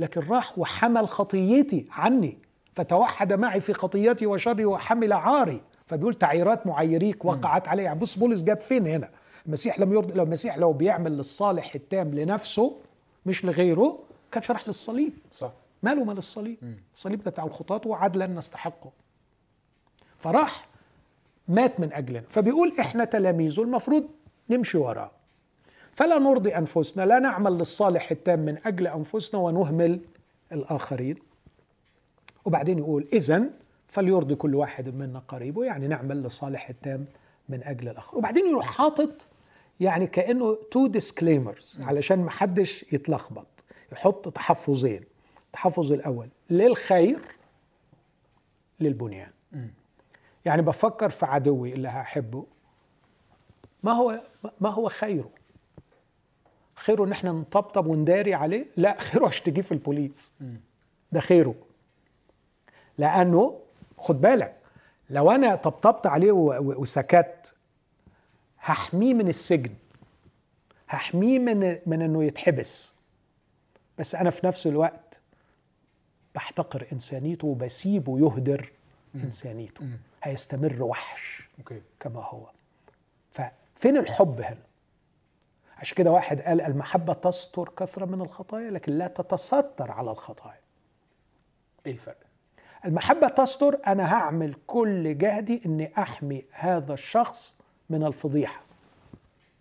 لكن راح وحمل خطيتي عني فتوحد معي في خطيتي وشري وحمل عاري. فبيقول تعيرات معيريك وقعت عليه يعني بص بولس جاب فين هنا؟ المسيح لم يرضي لو المسيح لو بيعمل للصالح التام لنفسه مش لغيره كان شرح للصليب. صح. ماله مال الصليب؟ الصليب ده بتاع الخطاة وعدلا نستحقه. فراح مات من أجلنا. فبيقول إحنا تلاميذه المفروض نمشي وراه. فلا نرضي أنفسنا لا نعمل للصالح التام من أجل أنفسنا ونهمل الآخرين. وبعدين يقول إذا فليرضي كل واحد منا قريبه يعني نعمل لصالح التام من أجل الآخر. وبعدين يروح حاطط يعني كأنه two disclaimers علشان ما حدش يتلخبط يحط تحفظين. التحفظ الأول للخير للبنيان. يعني بفكر في عدوي اللي هحبه. ما هو ما هو خيره؟ خيره إن إحنا نطبطب ونداري عليه لا خيره اشتكيه في البوليس. ده خيره. لأنه خد بالك لو أنا طبطبت عليه وسكت هحميه من السجن. هحميه من من إنه يتحبس. بس أنا في نفس الوقت بحتقر إنسانيته وبسيبه يهدر إنسانيته. هيستمر وحش كما هو. ففين الحب هنا؟ عشان كده واحد قال المحبة تستر كثرة من الخطايا لكن لا تتستر على الخطايا. إيه الفرق؟ المحبة تستر أنا هعمل كل جهدي أني أحمي هذا الشخص من الفضيحة.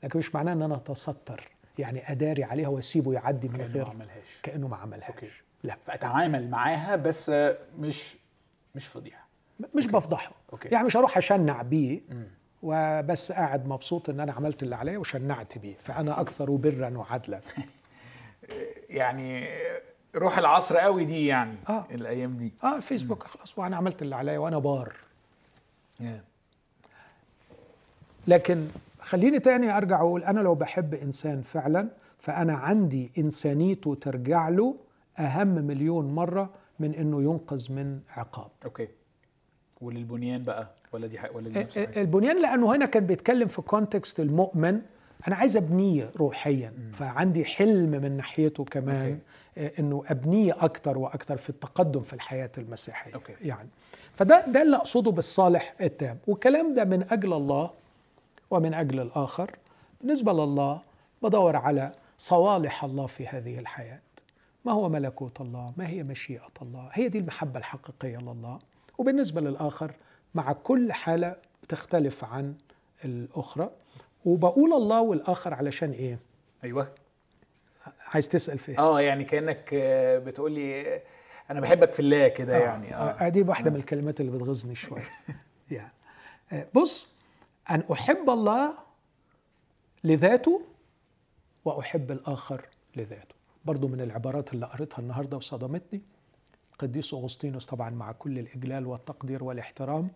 لكن مش معناه أن أنا أتستر يعني أداري عليها وأسيبه يعدي من كأنه غير ما عملهاش. كأنه ما عملهاش. Okay. لا. فأتعامل معاها بس مش مش فضيحة. مش بفضحه. Okay. يعني مش هروح أشنع بيه. وبس قاعد مبسوط إن أنا عملت اللي عليا وشنعت بيه. فأنا أكثر برا وعدلا. يعني روح العصر قوي دي يعني آه. الأيام دي. آه الفيسبوك خلاص وأنا عملت اللي عليا وأنا بار. لكن خليني تاني أرجع أقول أنا لو بحب إنسان فعلا فأنا عندي إنسانيته ترجع له أهم مليون مرة من إنه ينقذ من عقاب. okay وللبنيان بقى؟ ولا دي حق ولا دي نفس الحاجة؟ البنيان لأنه هنا كان بيتكلم في context المؤمن. أنا عايز أبنيه روحيا فعندي حلم من ناحيته كمان آه، إنه أبنيه أكتر وأكتر في التقدم في الحياة المسيحية. okay. يعني. فده ده اللي أقصده بالصالح التام. والكلام ده من أجل الله ومن أجل الآخر. بالنسبة لله بدور على صوالح الله في هذه الحياة. ما هو ملكوت الله؟ ما هي مشيئة الله؟ هي دي المحبة الحقيقية لله. وبالنسبة للآخر مع كل حالة بتختلف عن الأخرى. وبقول الله والآخر علشان إيه؟ أيوه. عايز تسأل في إيه؟ آه يعني كأنك آه، بتقول لي آه، أنا بحبك في الله كده يعني. آه. آه. دي واحدة من الكلمات اللي بتغيظني شوية. يعني آه، بص أن أحب الله لذاته وأحب الآخر لذاته. برضو من العبارات اللي قريتها النهارده وصدمتني. القديس أغسطينوس طبعا مع كل الإجلال والتقدير والإحترام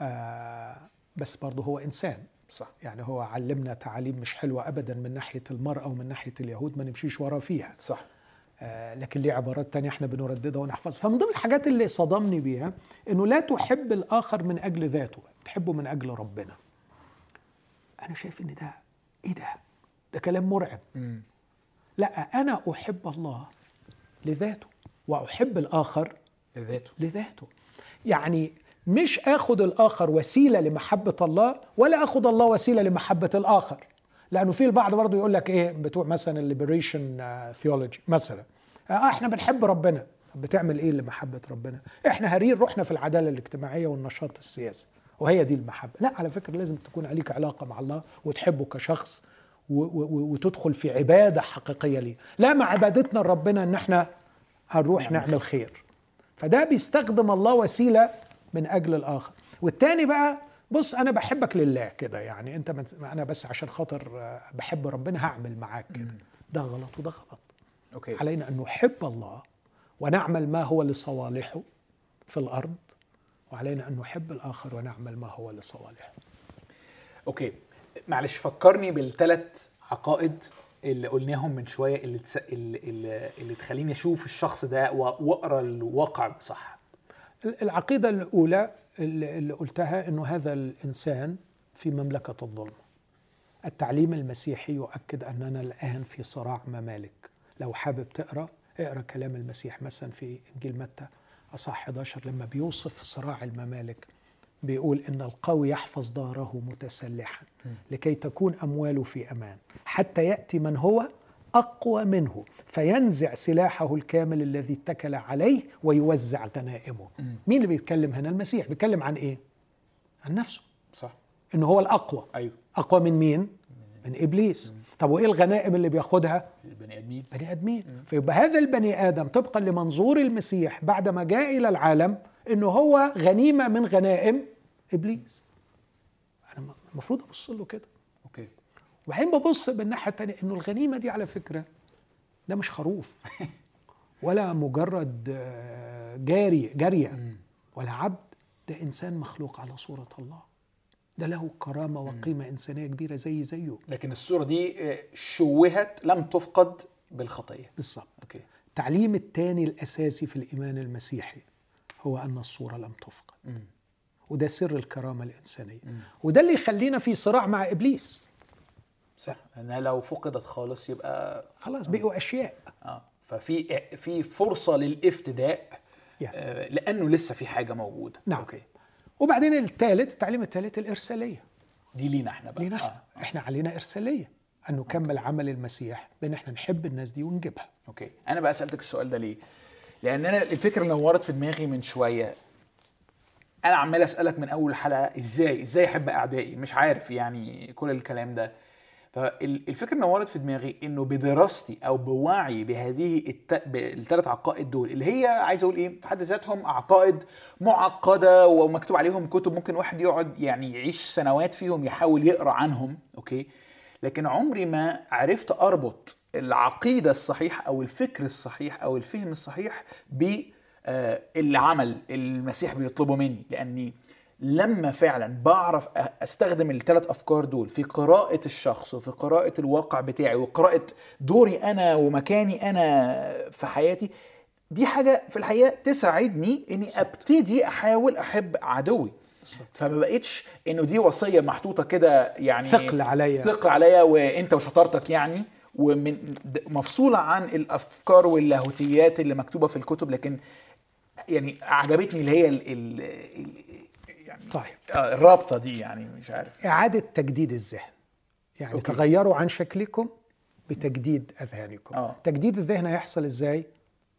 آه بس برضه هو إنسان. صح. يعني هو علمنا تعاليم مش حلوة ابدا من ناحية المرأة ومن ناحية اليهود ما نمشيش وراه فيها. صح. آه، لكن ليه عبارات تانية إحنا بنرددها ونحفظها؟ فمن ضمن الحاجات اللي صدمني بيها إنه لا تحب الآخر من أجل ذاته تحبه من أجل ربنا. أنا شايف إن ده إيه ده؟ ده كلام مرعب. مم. لا أنا أحب الله لذاته. وأحب الآخر ذاته لذاته. يعني مش آخد الآخر وسيلة لمحبة الله ولا آخد الله وسيلة لمحبة الآخر. لأنه في البعض برضه يقول لك إيه بتوع مثلا ال liberation theology مثلا. آه إحنا بنحب ربنا. بتعمل إيه لمحبة ربنا؟ إحنا هنري روحنا في العدالة الاجتماعية والنشاط السياسي. وهي دي المحبة. لا على فكرة لازم تكون ليك علاقة مع الله وتحبه كشخص وتدخل في عبادة حقيقية ليه. لا مع عبادتنا لربنا إن إحنا هنروح نعمل خير. فده بيستخدم الله وسيلة من أجل الآخر. والتاني بقى بص أنا بحبك لله كده يعني أنت أنا بس عشان خاطر آه، بحب ربنا هعمل معاك كده. ده غلط وده غلط. okay. علينا أن نحب الله ونعمل ما هو لصالحه في الأرض وعلينا أن نحب الآخر ونعمل ما هو لصالحه okay. معلش فكرني بالثلاث عقائد اللي قلناهم من شوية اللي تس... اللي, اللي, اللي تخليني أشوف الشخص ده وأقرأ الواقع صح العقيدة الأولى اللي قلتها إنه هذا الإنسان في مملكة الظلم. التعليم المسيحي يؤكد أننا الآن في صراع ممالك لو حابب تقرأ اقرأ كلام المسيح مثلا في إنجيل متى أصح 11 لما بيوصف صراع الممالك. بيقول إن القوي يحفظ داره متسلحا لكي تكون أمواله في أمان. حتى يأتي من هو أقوى منه فينزع سلاحه الكامل الذي اتكل عليه ويوزع غنائمه مين اللي بيتكلم هنا؟ المسيح. بيتكلم عن إيه؟ عن نفسه. صح. إنه هو الأقوى. أيوه. أقوى من مين؟ من إبليس. طب وإيه الغنائم اللي بياخدها؟ البني آدمين. بني آدمين. فيبقى هذا البني آدم طبقا لمنظور المسيح بعدما جاء إلى العالم إنه هو غنيمة من غنائم إبليس. أنا المفروض أبص له كده. أوكي. وبعدين ببص بالناحية الثانية إنه الغنيمة دي على فكرة ده مش خروف ولا مجرد آه، جاري جارية ولا عبد. ده إنسان مخلوق على صورة الله. ده له كرامة وقيمة إنسانية كبيرة زي زيه. لكن الصورة دي آه، شوهت لم تفقد بالخطية. بالظبط. أوكي. التعليم الثاني الأساسي في الإيمان المسيحي. هو أن الصورة لم تفقد. وده سر الكرامة الإنسانية. وده اللي يخلينا في صراع مع إبليس. صح. إنها لو فقدت خالص يبقى خلاص بقوا أشياء. آه. ففي في فرصة للافتداء yes. آه لأنه لسه في حاجة موجودة. نعم. okay. وبعدين الثالث التعليم الثالث الإرسالية. دي لينا إحنا بقى. لينا إحنا. آه. إحنا علينا إرسالية. أن نكمل عمل المسيح بأن إحنا نحب الناس دي ونجيبها. okay. أنا بقى سألتك السؤال ده ليه؟ لأن أنا الفكرة اللي نورت في دماغي من شوية. أنا عمال اسالك من اول الحلقة إزاي؟ إزاي احب اعدائي؟ مش عارف يعني كل الكلام ده. فالفكرة اللي نورت في دماغي انه بدراستي أو بوعي بهذه الت... الثلاث عقائد دول اللي هي عايز أقول إيه؟ في حد ذاتهم عقائد معقده ومكتوب عليهم كتب ممكن واحد يقعد يعني يعيش سنوات فيهم يحاول يقرأ عنهم okay؟ لكن عمري ما عرفت أربط العقيدة الصحيحة أو الفكر الصحيح أو الفهم الصحيح بالعمل المسيح بيطلبه مني. لأني لما فعلا بعرف أستخدم الثلاث أفكار دول في قراءة الشخص وفي قراءة الواقع بتاعي وقراءة دوري أنا ومكاني أنا في حياتي دي حاجة في الحقيقة تساعدني إني أبتدي أحاول أحب عدوي. فما بقتش إنه دي وصية محطوطة كده يعني ثقل عليا. ثقل عليا وإنت وشطارتك يعني ومن مفصولة عن الأفكار واللاهوتيات اللي مكتوبة في الكتب لكن يعني عجبتني اللي هي ال ال ال يعني طيب. آه، الرابطة دي يعني مش عارف. إعادة تجديد الذهن. يعني okay. okay. تغيروا عن شكلكم بتجديد أذهانكم. آه. تجديد الذهن هيحصل إزاي؟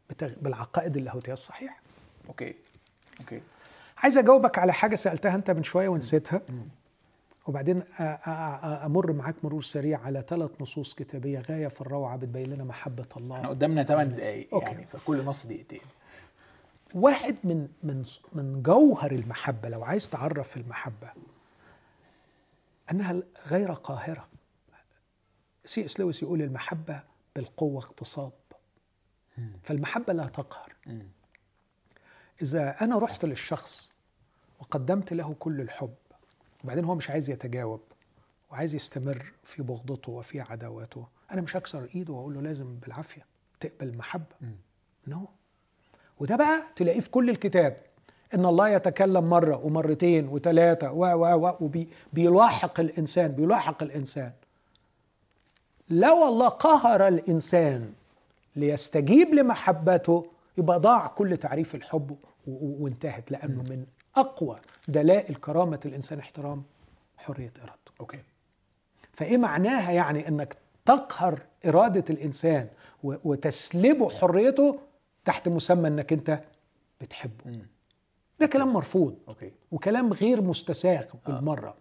بتغ... بالعقائد اللاهوتية الصحيحة. okay. okay. عايز أجاوبك على حاجة سألتها أنت من شوية ونسيتها. وبعدين أمر معاك مرور سريع على ثلاث نصوص كتابية غاية في الروعة بتبين لنا محبة إحنا الله قدامنا 8 دقايق okay. يعني فكل نص دقيقتين. واحد من من من جوهر المحبة لو عايز تعرف المحبة أنها غير قاهرة. سي إس لويس يقول المحبة بالقوة اغتصاب. فالمحبة لا تقهر. إذا أنا رحت للشخص وقدمت له كل الحب وبعدين هو مش عايز يتجاوب وعايز يستمر في بغضته وفي عداوته. أنا مش هكسر إيده وأقول له لازم بالعافية تقبل المحبه no وده بقى تلاقيه في كل الكتاب. إن الله يتكلم مرة ومرتين وثلاثه و و و وبيلاحق الإنسان بيلاحق الإنسان. لو الله قهر الإنسان ليستجيب لمحبته يبقى ضاع كل تعريف الحب وانتهت لأنه من أقوى دلائل كرامة الإنسان احترام حرية إرادته. okay. فإيه معناها يعني إنك تقهر إرادة الإنسان وتسلبه حريته تحت مسمى إنك أنت بتحبه؟ ده كلام مرفوض أوكي. وكلام غير مستساغ بالمرة.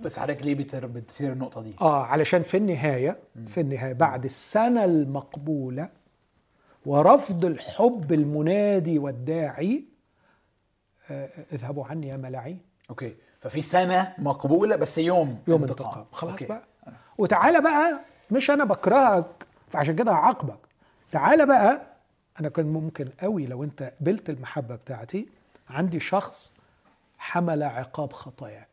بس حضرتك ليه بتصير النقطة دي؟ آه علشان في النهاية في النهاية بعد السنة المقبولة ورفض الحب المنادي والداعي آه اذهبوا عني يا ملاعين okay. ففي سنة مقبولة بس يوم يوم انتقام. خلاص okay. بقى. وتعالى بقى مش أنا بكرهك فعشان كده هعاقبك. تعالى بقى أنا كان ممكن قوي لو أنت قبلت المحبة بتاعتي. عندي شخص حمل عقاب خطاياك.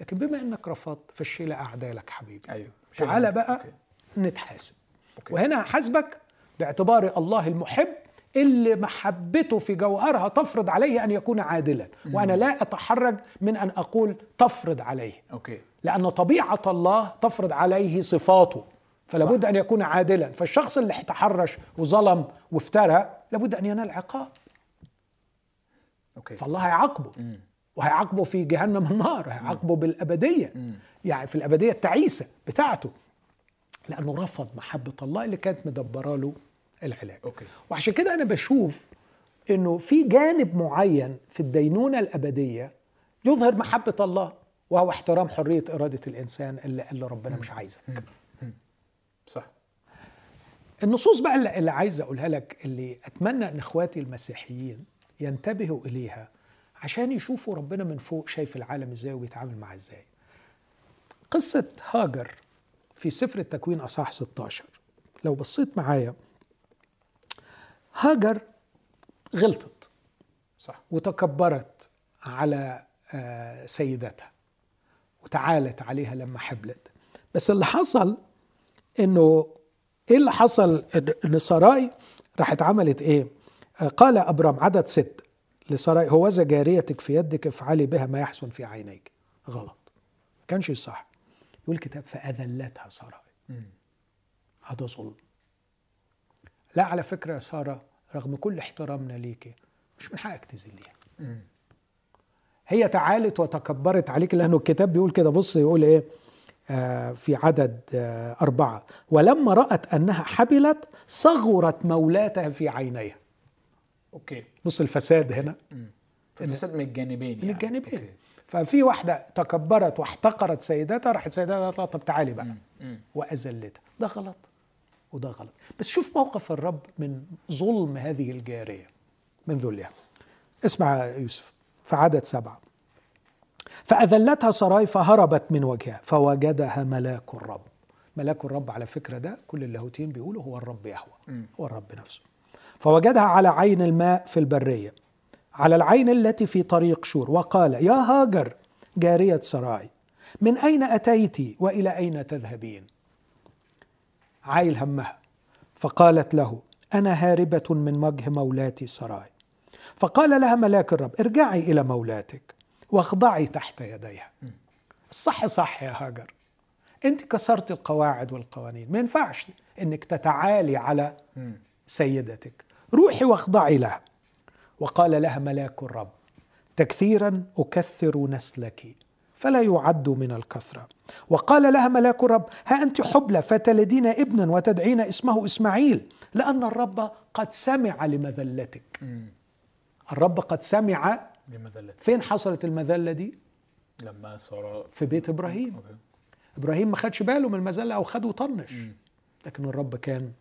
لكن بما إنك رفضت فالشيء أعدالك حبيبي. أيوه. تعالى بقى okay. نتحاسب. okay. وهنا هحاسبك باعتبار الله المحب اللي محبته في جوهرها تفرض عليه أن يكون عادلا. وأنا لا أتحرج من أن أقول تفرض عليه. okay. لأن طبيعة الله تفرض عليه صفاته. فلا بد أن يكون عادلا. فالشخص اللي تحرش وظلم وافترى لابد أن ينال عقاب. okay. فالله هيعاقبه. وهيعاقبه في جهنم النار. هيعاقبه بالأبدية. يعني في الأبدية التعيسة بتاعته. لأنه رفض محبة الله اللي كانت مدبرة له العلاج. okay. وعشان كده أنا بشوف إنه في جانب معين في الدينونة الأبدية يظهر محبة الله وهو احترام حرية إرادة الإنسان اللي, اللي ربنا مش عايزك. صح. النصوص بقى اللي, اللي عايز أقولها لك اللي أتمنى إن إخواتي المسيحيين ينتبهوا إليها عشان يشوفوا ربنا من فوق شايف العالم إزاي وبيتعامل معاه إزاي. قصة هاجر في سفر التكوين أصحاح 16 لو بصيت معايا هاجر غلطت. صح. وتكبرت على آه، سيدتها. وتعالت عليها لما حبلت. بس اللي حصل إنه إيه اللي حصل؟ إن سراي راحت عملت إيه؟ آه، قال ابرام عدد ست. لسراي هوذا جاريتك في يدك افعلي بها ما يحسن في عينيك. غلط. ما كانش صح. يقول الكتاب فأذلتها سراي. هذا ظلم لا على فكرة يا سارة رغم كل احترامنا ليكي مش من حقك تذليها. هي تعالت وتكبرت عليك لأنه الكتاب بيقول كده. بص يقول إيه؟ آه في عدد آه أربعة. ولما رأت أنها حبلت صغرت مولاتها في عينيها. okay. بص الفساد هنا. فساد من الجانبين من يعني. الجانبين. okay. ففي واحدة تكبرت واحتقرت سيدتها راحت سيدتها قالت لها طب تعالي بقى. وأذلتها. ده غلط. وده غلط. بس شوف موقف الرب من ظلم هذه الجارية من ذلها اسمع يوسف في عدد سبعة. فأذلتها سراي فهربت من وجهها فوجدها ملاك الرب. ملاك الرب على فكرة ده كل اللاهوتين بيقولوا هو الرب يهوى هو الرب نفسه. فوجدها على عين الماء في البرية على العين التي في طريق شور وقال يا هاجر جارية سراي من أين أتيت وإلى أين تذهبين؟ عايل همها. فقالت له أنا هاربة من وجه مولاتي سراي. فقال لها ملاك الرب ارجعي إلى مولاتك واخضعي تحت يديها. الصح صح يا هاجر. أنت كسرت القواعد والقوانين. ما ينفعش إنك تتعالي على سيدتك. روحي واخضعي لها. وقال لها ملاك الرب تكثيرا أكثر نسلك فلا يعد من الكثرة. وقال لها ملاك الرب ها أنت حبلى فتلدين ابنا وتدعين اسمه إسماعيل لأن الرب قد سمع لمذلتك. الرب قد سمع لمذلة فين حصلت المذلة دي؟ لما صار في بيت إبراهيم. أوكي. إبراهيم ما خدش باله من المذلة أو خده وطنش لكن الرب كان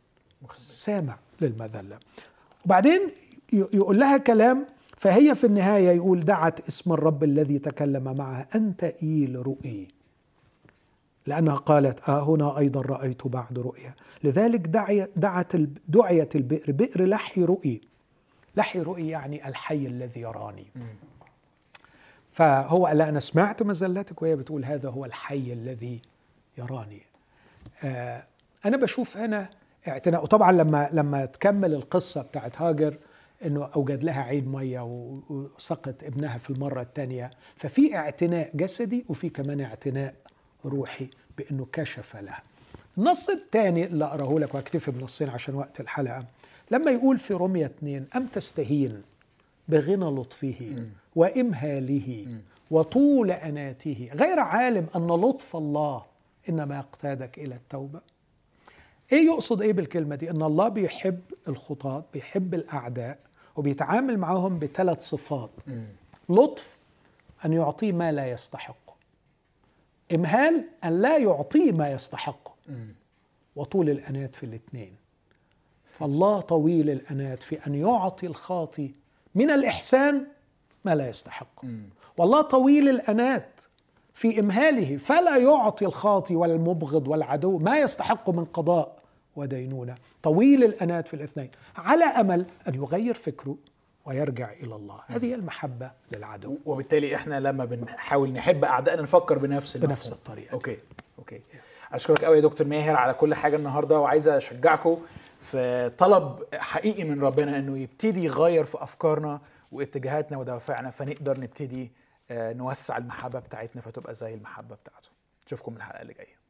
سامع للمذلة. وبعدين يقول لها كلام فهي في النهاية يقول دعت اسم الرب الذي تكلم معها أنت إيل رؤي. لأنها قالت آه هنا أيضا رأيت بعد رؤيا لذلك دعي دعت دعيت البئر بئر لحي رؤي. لحي رؤي يعني الحي الذي يراني. فهو قال أنا سمعت مزلتك وهي بتقول هذا هو الحي الذي يراني. آه أنا بشوف هنا اعتناء. وطبعا لما لما تكمل القصة بتاعت هاجر إنه أوجد لها عين مية وسقط ابنها في المرة الثانية ففي اعتناء جسدي وفي كمان اعتناء روحي بإنه كشف لها. النص الثاني اللي أقرأه لك وهكتفي بنصين عشان وقت الحلقة لما يقول في رمية اتنين أم تستهين بغنى لطفه وإمهاله وطول أناته. غير عالم أن لطف الله إنما يقتادك إلى التوبة. إيه يقصد إيه بالكلمة دي؟ إن الله بيحب الخطاة بيحب الأعداء وبيتعامل معهم بثلاث صفات. لطف أن يعطيه ما لا يستحقه. إمهال أن لا يعطيه ما يستحقه. وطول الأنات في الاثنين. فالله طويل الأنات في أن يعطي الخاطي من الإحسان ما لا يستحق والله طويل الأناة في إمهاله فلا يعطي الخاطي والمبغض والعدو ما يستحق من قضاء ودينونة. طويل الأناة في الاثنين على أمل أن يغير فكره ويرجع إلى الله. هذه هي المحبة للعدو. وبالتالي إحنا لما بنحاول نحب اعدائنا نفكر بنفس المفهوم. بنفس الطريقة دي. okay okay. أشكرك قوي يا دكتور ماهر على كل حاجة النهارده وعايز أشجعكم في طلب حقيقي من ربنا إنه يبتدي يغير في أفكارنا واتجاهاتنا ودوافعنا فنقدر نبتدي آه، نوسع المحبة بتاعتنا فتبقى زي المحبة بتاعته. اشوفكم الحلقة اللي جاية.